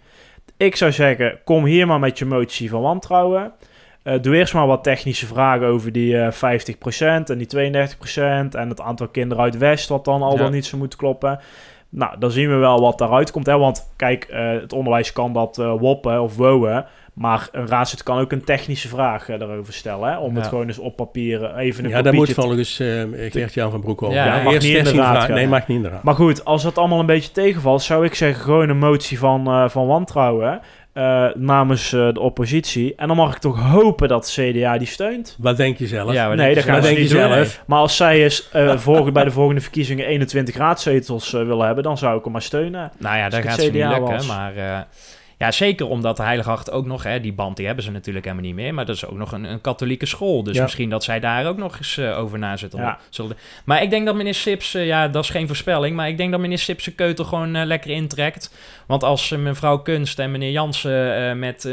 Ik zou zeggen, kom hier maar met je motie van wantrouwen. Eh, doe eerst maar wat technische vragen over die eh 50% en die 32% en het aantal kinderen uit West, wat dan al Ja. dan niet zo moet kloppen. Nou, dan zien we wel wat daaruit komt. Hè? Want kijk, eh, het onderwijs kan dat eh, woppen of wowen. Maar een raadslid kan ook een technische vraag eh, daarover stellen. Hè? Om het Ja. gewoon eens op papier even een ja dat moet volgens eh Gert-Jan van Broekhoven. Ja, Ja, mag eerst niet in de 16 raad vragen. gaan. Nee, mag niet in de raad. Maar goed, als dat allemaal een beetje tegenvalt, zou ik zeggen gewoon een motie van, eh, van wantrouwen eh, namens eh, de oppositie. En dan mag ik toch hopen dat de CDA die steunt. Wat denk je zelf? Ja, nee, denk dat gaan ze niet doen. zelf? Maar als zij eens eh, volgen, bij de volgende verkiezingen 21 raadzetels eh, willen hebben, dan zou ik hem maar steunen. Nou ja, daar gaat het ze niet CDA lukken. was. Maar eh, ja, zeker omdat de Heilige Acht ook nog... Hè, die band die hebben ze natuurlijk helemaal niet meer. Maar dat is ook nog een, een katholieke school. Dus Ja. misschien dat zij daar ook nog eens eh, over na zitten. Ja. Zullen- Maar ik denk dat meneer Sips... eh, ja, dat is geen voorspelling. Maar ik denk dat meneer Sips zijn keutel gewoon eh, lekker intrekt. Want als mevrouw Kunst en meneer Jansen... met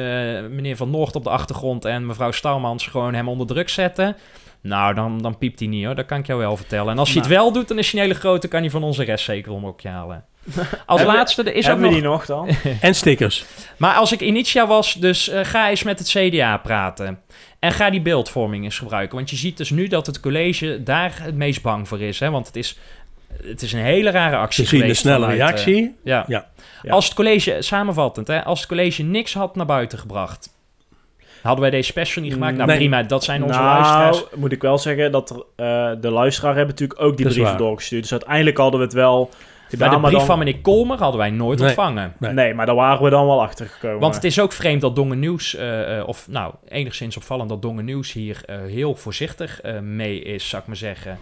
meneer Van Noord op de achtergrond... en mevrouw Stouwmans gewoon hem onder druk zetten... Nou, dan, dan piept hij niet hoor, dat kan ik jou wel vertellen. En als hij het wel doet, dan is hij een hele grote, kan hij van onze rest zeker om ook halen. Als laatste, er is ook Hebben we nog... die nog dan? En stickers. Maar als ik Initia was, dus eh, ga eens met het CDA praten. En ga die beeldvorming eens gebruiken. Want je ziet dus nu dat het college daar het meest bang voor is. Hè? Want het is, het is een hele rare actie de geweest snelle vanuit, eh, reactie. ja. Ja. Ja. Als het college, samenvattend, hè, als het college niks had naar buiten gebracht... Hadden wij deze special niet gemaakt? Nou Nee. prima, dat zijn onze nou, luisteraars. moet ik wel zeggen dat er, eh, de luisteraar hebben natuurlijk ook die brieven doorgestuurd. Dus uiteindelijk hadden we het wel... Maar de brief dan- van meneer Kolmer hadden wij nooit Nee. ontvangen. Nee. Nee, maar daar waren we dan wel achter gekomen. Want het is ook vreemd dat Dongen Nieuws, eh, eh, of nou, enigszins opvallend dat Dongen Nieuws hier eh, heel voorzichtig eh, mee is, zou ik maar zeggen.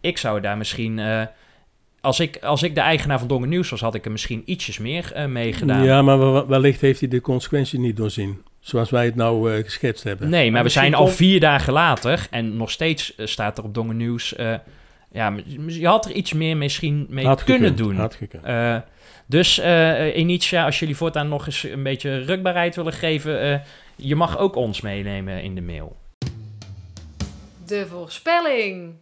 Ik zou daar misschien, eh, als, ik, als ik de eigenaar van Dongen Nieuws was, had ik er misschien ietsjes meer eh mee gedaan. Ja, maar wel- wellicht heeft hij de consequenties niet doorzien. Zoals wij het nou eh, geschetst hebben. Nee, maar we zijn al vier dagen later en nog steeds staat er op Dongen Nieuws. Ja, je had er iets meer misschien mee Had kunnen gekund, doen. had gekund. Eh, dus eh Initia, als jullie voortaan nog eens een beetje rukbaarheid willen geven, eh, je mag ook ons meenemen in de mail. De voorspelling.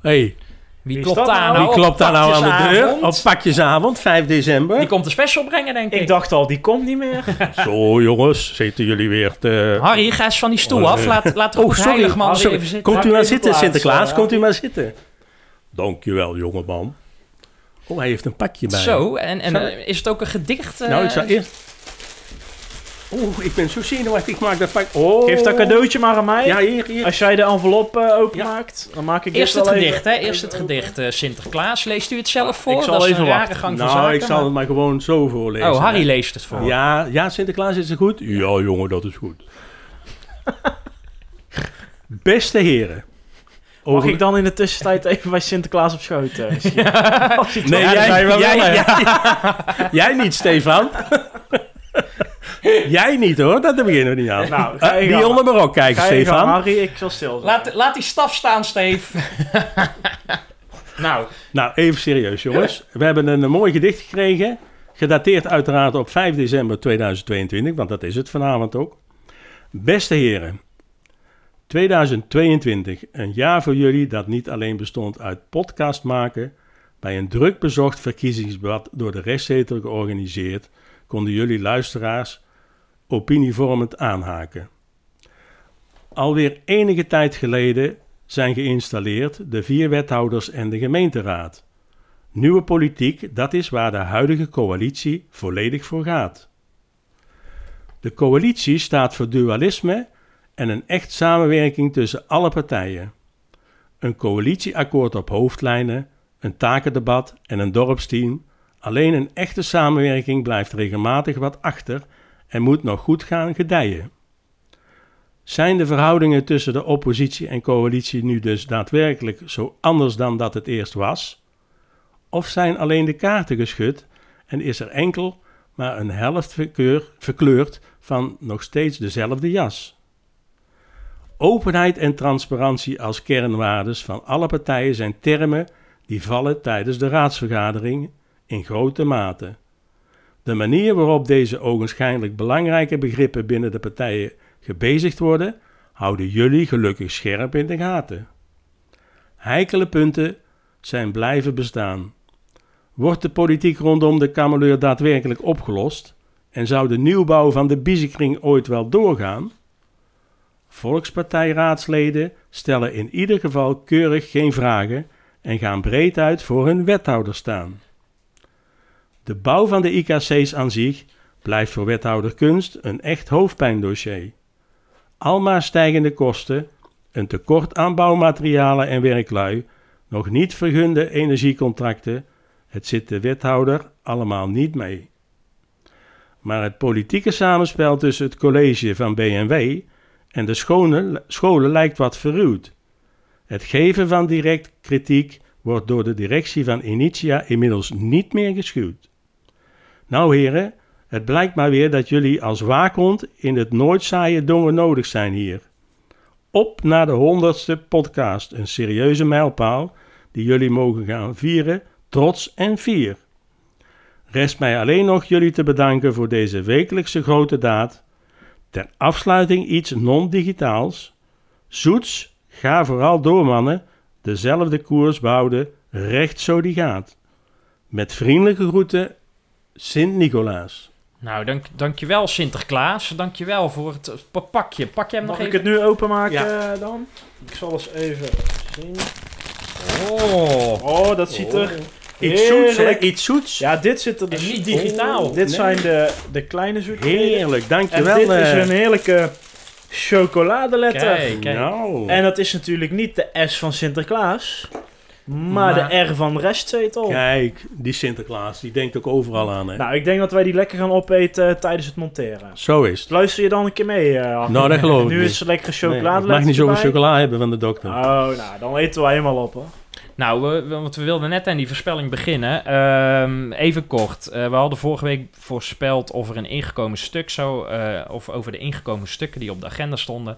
Hey, Wie Wie klopt is dat daar nou? nou? wie klopt daar nou aan de deur? Op pakjesavond, 5 december. Die komt de special brengen, denk ik. Ik dacht al, die komt niet meer. Zo jongens, zitten jullie weer te... Harry, ga eens van die stoel Oh, af. eh. Laat, laat de Oh, goed sorry. heilig man Sorry. even zitten. Komt u maar zitten, plaats, Sinterklaas. eh, Komt u maar zitten. Dankjewel, jongeman. Oh, hij heeft een pakje bij. Zo, en, en eh, is het ook een gedicht? eh, Nou, ik zou eerst... Oeh, ik ben zo zenuwachtig. Ik maak dat pak... Oh. Geef dat cadeautje maar aan mij. Ja, hier, hier. Als jij de envelop eh, openmaakt, dan maak ik Eerst het wel gedicht, even- hè? Eerst het gedicht eh, Sinterklaas. Leest u het zelf voor? Ik zal dat is even een rare wachten. gang van nou, zaken. ik zal maar- het maar gewoon zo voorlezen. Oh, Harry hè. leest het voor. Ja, ja, Sinterklaas is het goed? Ja, jongen, dat is goed. Beste heren. Mag ik dan in de tussentijd even bij Sinterklaas op schoot? eh, Nee, jij, jij, jij, jij niet, Stefan. jij niet, hoor. Dat beginnen we niet aan. Nou, ga Eh, die gang. onder ook kijken, Ga Stefan. Harry, ik zal stil zijn. Laat, laat die staf staan, Steve. nou, Nou, even serieus, jongens. We hebben een, een mooi gedicht gekregen. Gedateerd uiteraard op 5 december 2022, want dat is het vanavond ook. Beste heren, 2022, een jaar voor jullie dat niet alleen bestond uit podcast maken. Bij een druk bezocht verkiezingsdebat door de rechtszetel georganiseerd, konden jullie luisteraars opinievormend aanhaken. alweer enige tijd geleden zijn geïnstalleerd de vier wethouders en de gemeenteraad. Nieuwe politiek, dat is waar de huidige coalitie volledig voor gaat. De coalitie staat voor dualisme en een echt samenwerking tussen alle partijen. Een coalitieakkoord op hoofdlijnen, een takendebat en een dorpsteam. Alleen een echte samenwerking blijft regelmatig wat achter en moet nog goed gaan gedijen. Zijn de verhoudingen tussen de oppositie en coalitie nu dus daadwerkelijk zo anders dan dat het eerst was? Of zijn alleen de kaarten geschud en is er enkel maar een helft verkleurd van nog steeds dezelfde jas? Openheid en transparantie als kernwaardes van alle partijen zijn termen die vallen tijdens de raadsvergadering in grote mate. De manier waarop deze ogenschijnlijk belangrijke begrippen binnen de partijen gebezigd worden, houden jullie gelukkig scherp in de gaten. Heikele punten zijn blijven bestaan. Wordt de politiek rondom de kameleur daadwerkelijk opgelost en zou de nieuwbouw van de Biezenkring ooit wel doorgaan? Volkspartijraadsleden stellen in ieder geval keurig geen vragen en gaan breed uit voor hun wethouder staan. De bouw van de IKC's aan zich blijft voor wethouder Kunst een echt hoofdpijndossier. Almaar stijgende kosten, een tekort aan bouwmaterialen en werklui, nog niet vergunde energiecontracten, het zit de wethouder allemaal niet mee. Maar het politieke samenspel tussen het college van BNW en de scholen, scholen lijkt wat verruwd. Het geven van direct kritiek wordt door de directie van Initia inmiddels niet meer geschuwd. Nou heren, het blijkt maar weer dat jullie als waakhond in het nooit saaie dongen nodig zijn hier. Op naar de honderdste podcast, een serieuze mijlpaal die jullie mogen gaan vieren, trots en fier. Rest mij alleen nog jullie te bedanken voor deze wekelijkse grote daad. Ter afsluiting iets non-digitaals. Zoets, ga vooral door mannen, dezelfde koers behouden, recht zo die gaat. Met vriendelijke groeten, Sint-Nicolaas. Nou, dank, dankjewel Sinterklaas. Dankjewel voor het pakje. Pak jij hem Mag nog ik even? het nu openmaken Ja. eh, dan? Ik zal eens even zien. Oh. Oh, dat ziet er Iets zoets, hè? heerlijk- Iets zoets. Ja, dit zit er En dus... niet digitaal. Dit Nee. zijn de, de kleine zoetheden. Heerlijk, En dankjewel. dit is eh. een heerlijke chocoladeletter. Kijk, kijk. Nou. En dat is natuurlijk niet de S van Sinterklaas, maar, Maar- de R van restzetel. Kijk, die Sinterklaas, die denkt ook overal aan. Hè? Nou, ik denk dat wij die lekker gaan opeten eh, tijdens het monteren. Zo is het. Luister je dan een keer mee? eh? Nou, dat geloof ik Nu niet. is er lekkere Nee, chocoladeletter ik mag niet zoveel chocola hebben van de dokter. Oh, nou, dan eten wij helemaal op, hoor. Nou, we, we- want we wilden net aan die voorspelling beginnen. Ehm, even kort. Eh, we hadden vorige week voorspeld of er een ingekomen stuk zou... eh, of over de ingekomen stukken die op de agenda stonden...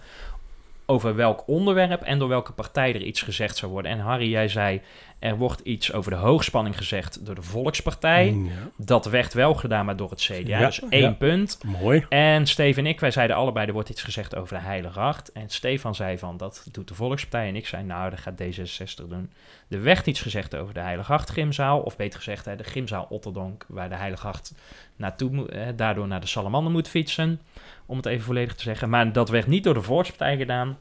over welk onderwerp en door welke partij er iets gezegd zou worden. En Harry, jij zei... er wordt iets over de hoogspanning gezegd door de Volkspartij. Mm, ja. Dat werd wel gedaan, maar door het CDA. Ja, dus één ja. punt. Mooi. En Steven en ik, wij zeiden allebei, er wordt iets gezegd over de Heilige Acht. En Stefan zei van, dat doet de Volkspartij. En ik zei, nou, dat gaat D66 doen. Er werd iets gezegd over de Heilige Acht gymzaal. Of beter gezegd, de gymzaal Otterdonk, waar de Heilige Acht naartoe, daardoor naar de Salamander moet fietsen. Om het even volledig te zeggen. Maar dat werd niet door de Volkspartij gedaan.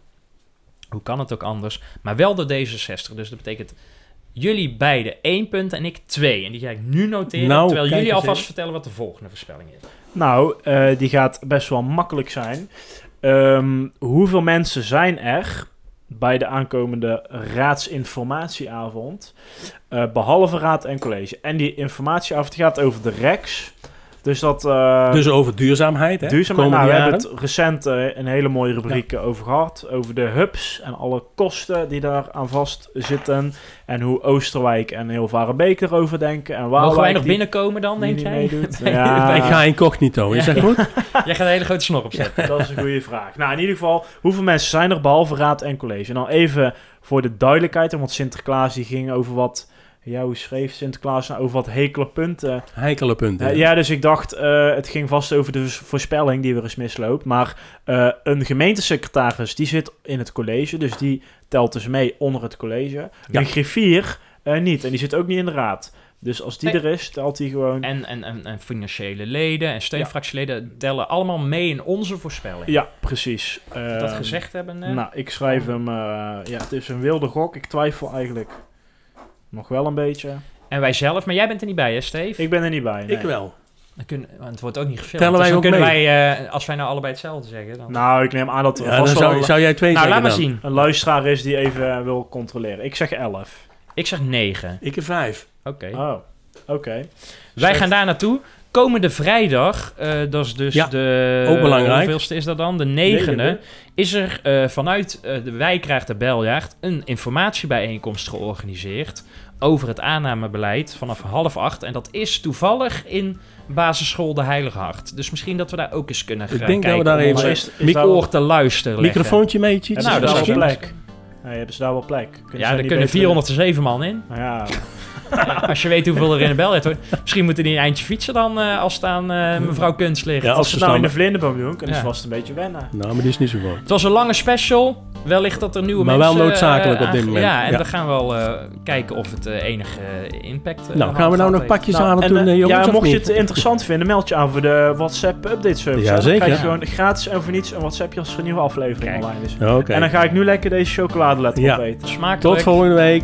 Hoe kan het ook anders? Maar wel door D66. Dus dat betekent jullie beiden één punt en ik twee. En die ga ik nu noteren, Nou, terwijl jullie alvast vertellen wat de volgende voorspelling is. Nou, eh, die gaat best wel makkelijk zijn. Ehm, hoeveel mensen zijn er bij de aankomende raadsinformatieavond, eh, behalve raad en college? En die informatieavond gaat over de REX. Dus dat... eh, Dus over duurzaamheid, hè? Duurzaamheid. Komende Nou, we hebben het recent eh, een hele mooie rubriek over gehad. Over de hubs en alle kosten die daar aan vast zitten. En hoe Oosterwijk en Hilvarenbeek erover denken. En Mogen wij nog die- binnenkomen dan, denk niet jij? Ja. Ik ga incognito, is Ja. dat goed? Jij gaat een hele grote snor opzetten. Dat is een goede vraag. Nou, in ieder geval, hoeveel mensen zijn er behalve raad en college? En dan even voor de duidelijkheid, want Sinterklaas die ging over wat... Ja, hoe schreef Sinterklaas nou over wat hekele punten? Heikele punten. Ja, dus ik dacht, eh, het ging vast over de voorspelling die weer eens misloopt. Maar eh, een gemeentesecretaris, die zit in het college. Dus die telt dus mee onder het college. Ja. Een griffier eh, niet. En die zit ook niet in de raad. Dus als die Nee. er is, telt hij gewoon... En, en, en, en financiële leden en steunfractieleden tellen allemaal mee in onze voorspelling. Ja, precies. We dat Ehm, gezegd hebben, eh, Nou, ik schrijf hem... eh, ja, het is een wilde gok. Ik twijfel eigenlijk nog wel een beetje. En wij zelf, maar jij bent er niet bij, hè, Steve? Ik ben er niet bij, nee. Ik wel. Dan kunnen, want het wordt ook niet gefilmd. Tellen dus wij dan ook kunnen mee? wij, eh, als wij nou allebei hetzelfde zeggen... Dan... Nou, ik neem aan dat er Ja, vast dan zou- wel zou jij twee nou, laat maar dan? zien. een luisteraar is die even eh, wil controleren. Ik zeg 11. Ik zeg 9. Ik heb vijf. Oké. Oh, oké. Wij gaan daar naartoe. Komende vrijdag, eh, dat is dus Ja, de... ook belangrijk. Hoeveelste is dat dan? De negende. Negende. Is er eh, vanuit eh, de Wijkraag de Beljaard een informatiebijeenkomst georganiseerd over het aannamebeleid vanaf half acht. En dat is toevallig in basisschool De Heilige Hart. Dus misschien dat we daar ook eens kunnen Ik gaan denk dat we kijken daar even- wel- oor te luisteren. Microfoontje mee, Nou, dat daar is plek? Nee, hebben ze daar wel plek? Kunnen Ja, daar er kunnen beter- 407 man in. Nou ja, Als je weet hoeveel er in de Beljaard hoort. Misschien moeten die een eindje fietsen dan als als het aan eh, mevrouw Kunst ligt. Ja, als als ze nou in de vlinderboom doen, kunnen ze vast een beetje wennen. Nou, maar die is niet zo groot. Het was een lange special. Wellicht dat er nieuwe Maar wel mensen... noodzakelijk eh, op dit moment. Ja, en dan gaan we wel eh, kijken of het eh, enige eh, impact eh, Nou, gaan we nou nog heeft. pakjes Nou, aan en, doen, eh, eh, jongens? ja, mocht je het interessant vinden, meld je aan voor de WhatsApp update service. Ja, hè. Dan zeker. krijg je gewoon gratis en voor niets een WhatsAppje als er een nieuwe aflevering online is. En dan ga ik nu lekker deze chocoladeletter Ja. opeten. Smakelijk. Tot volgende week.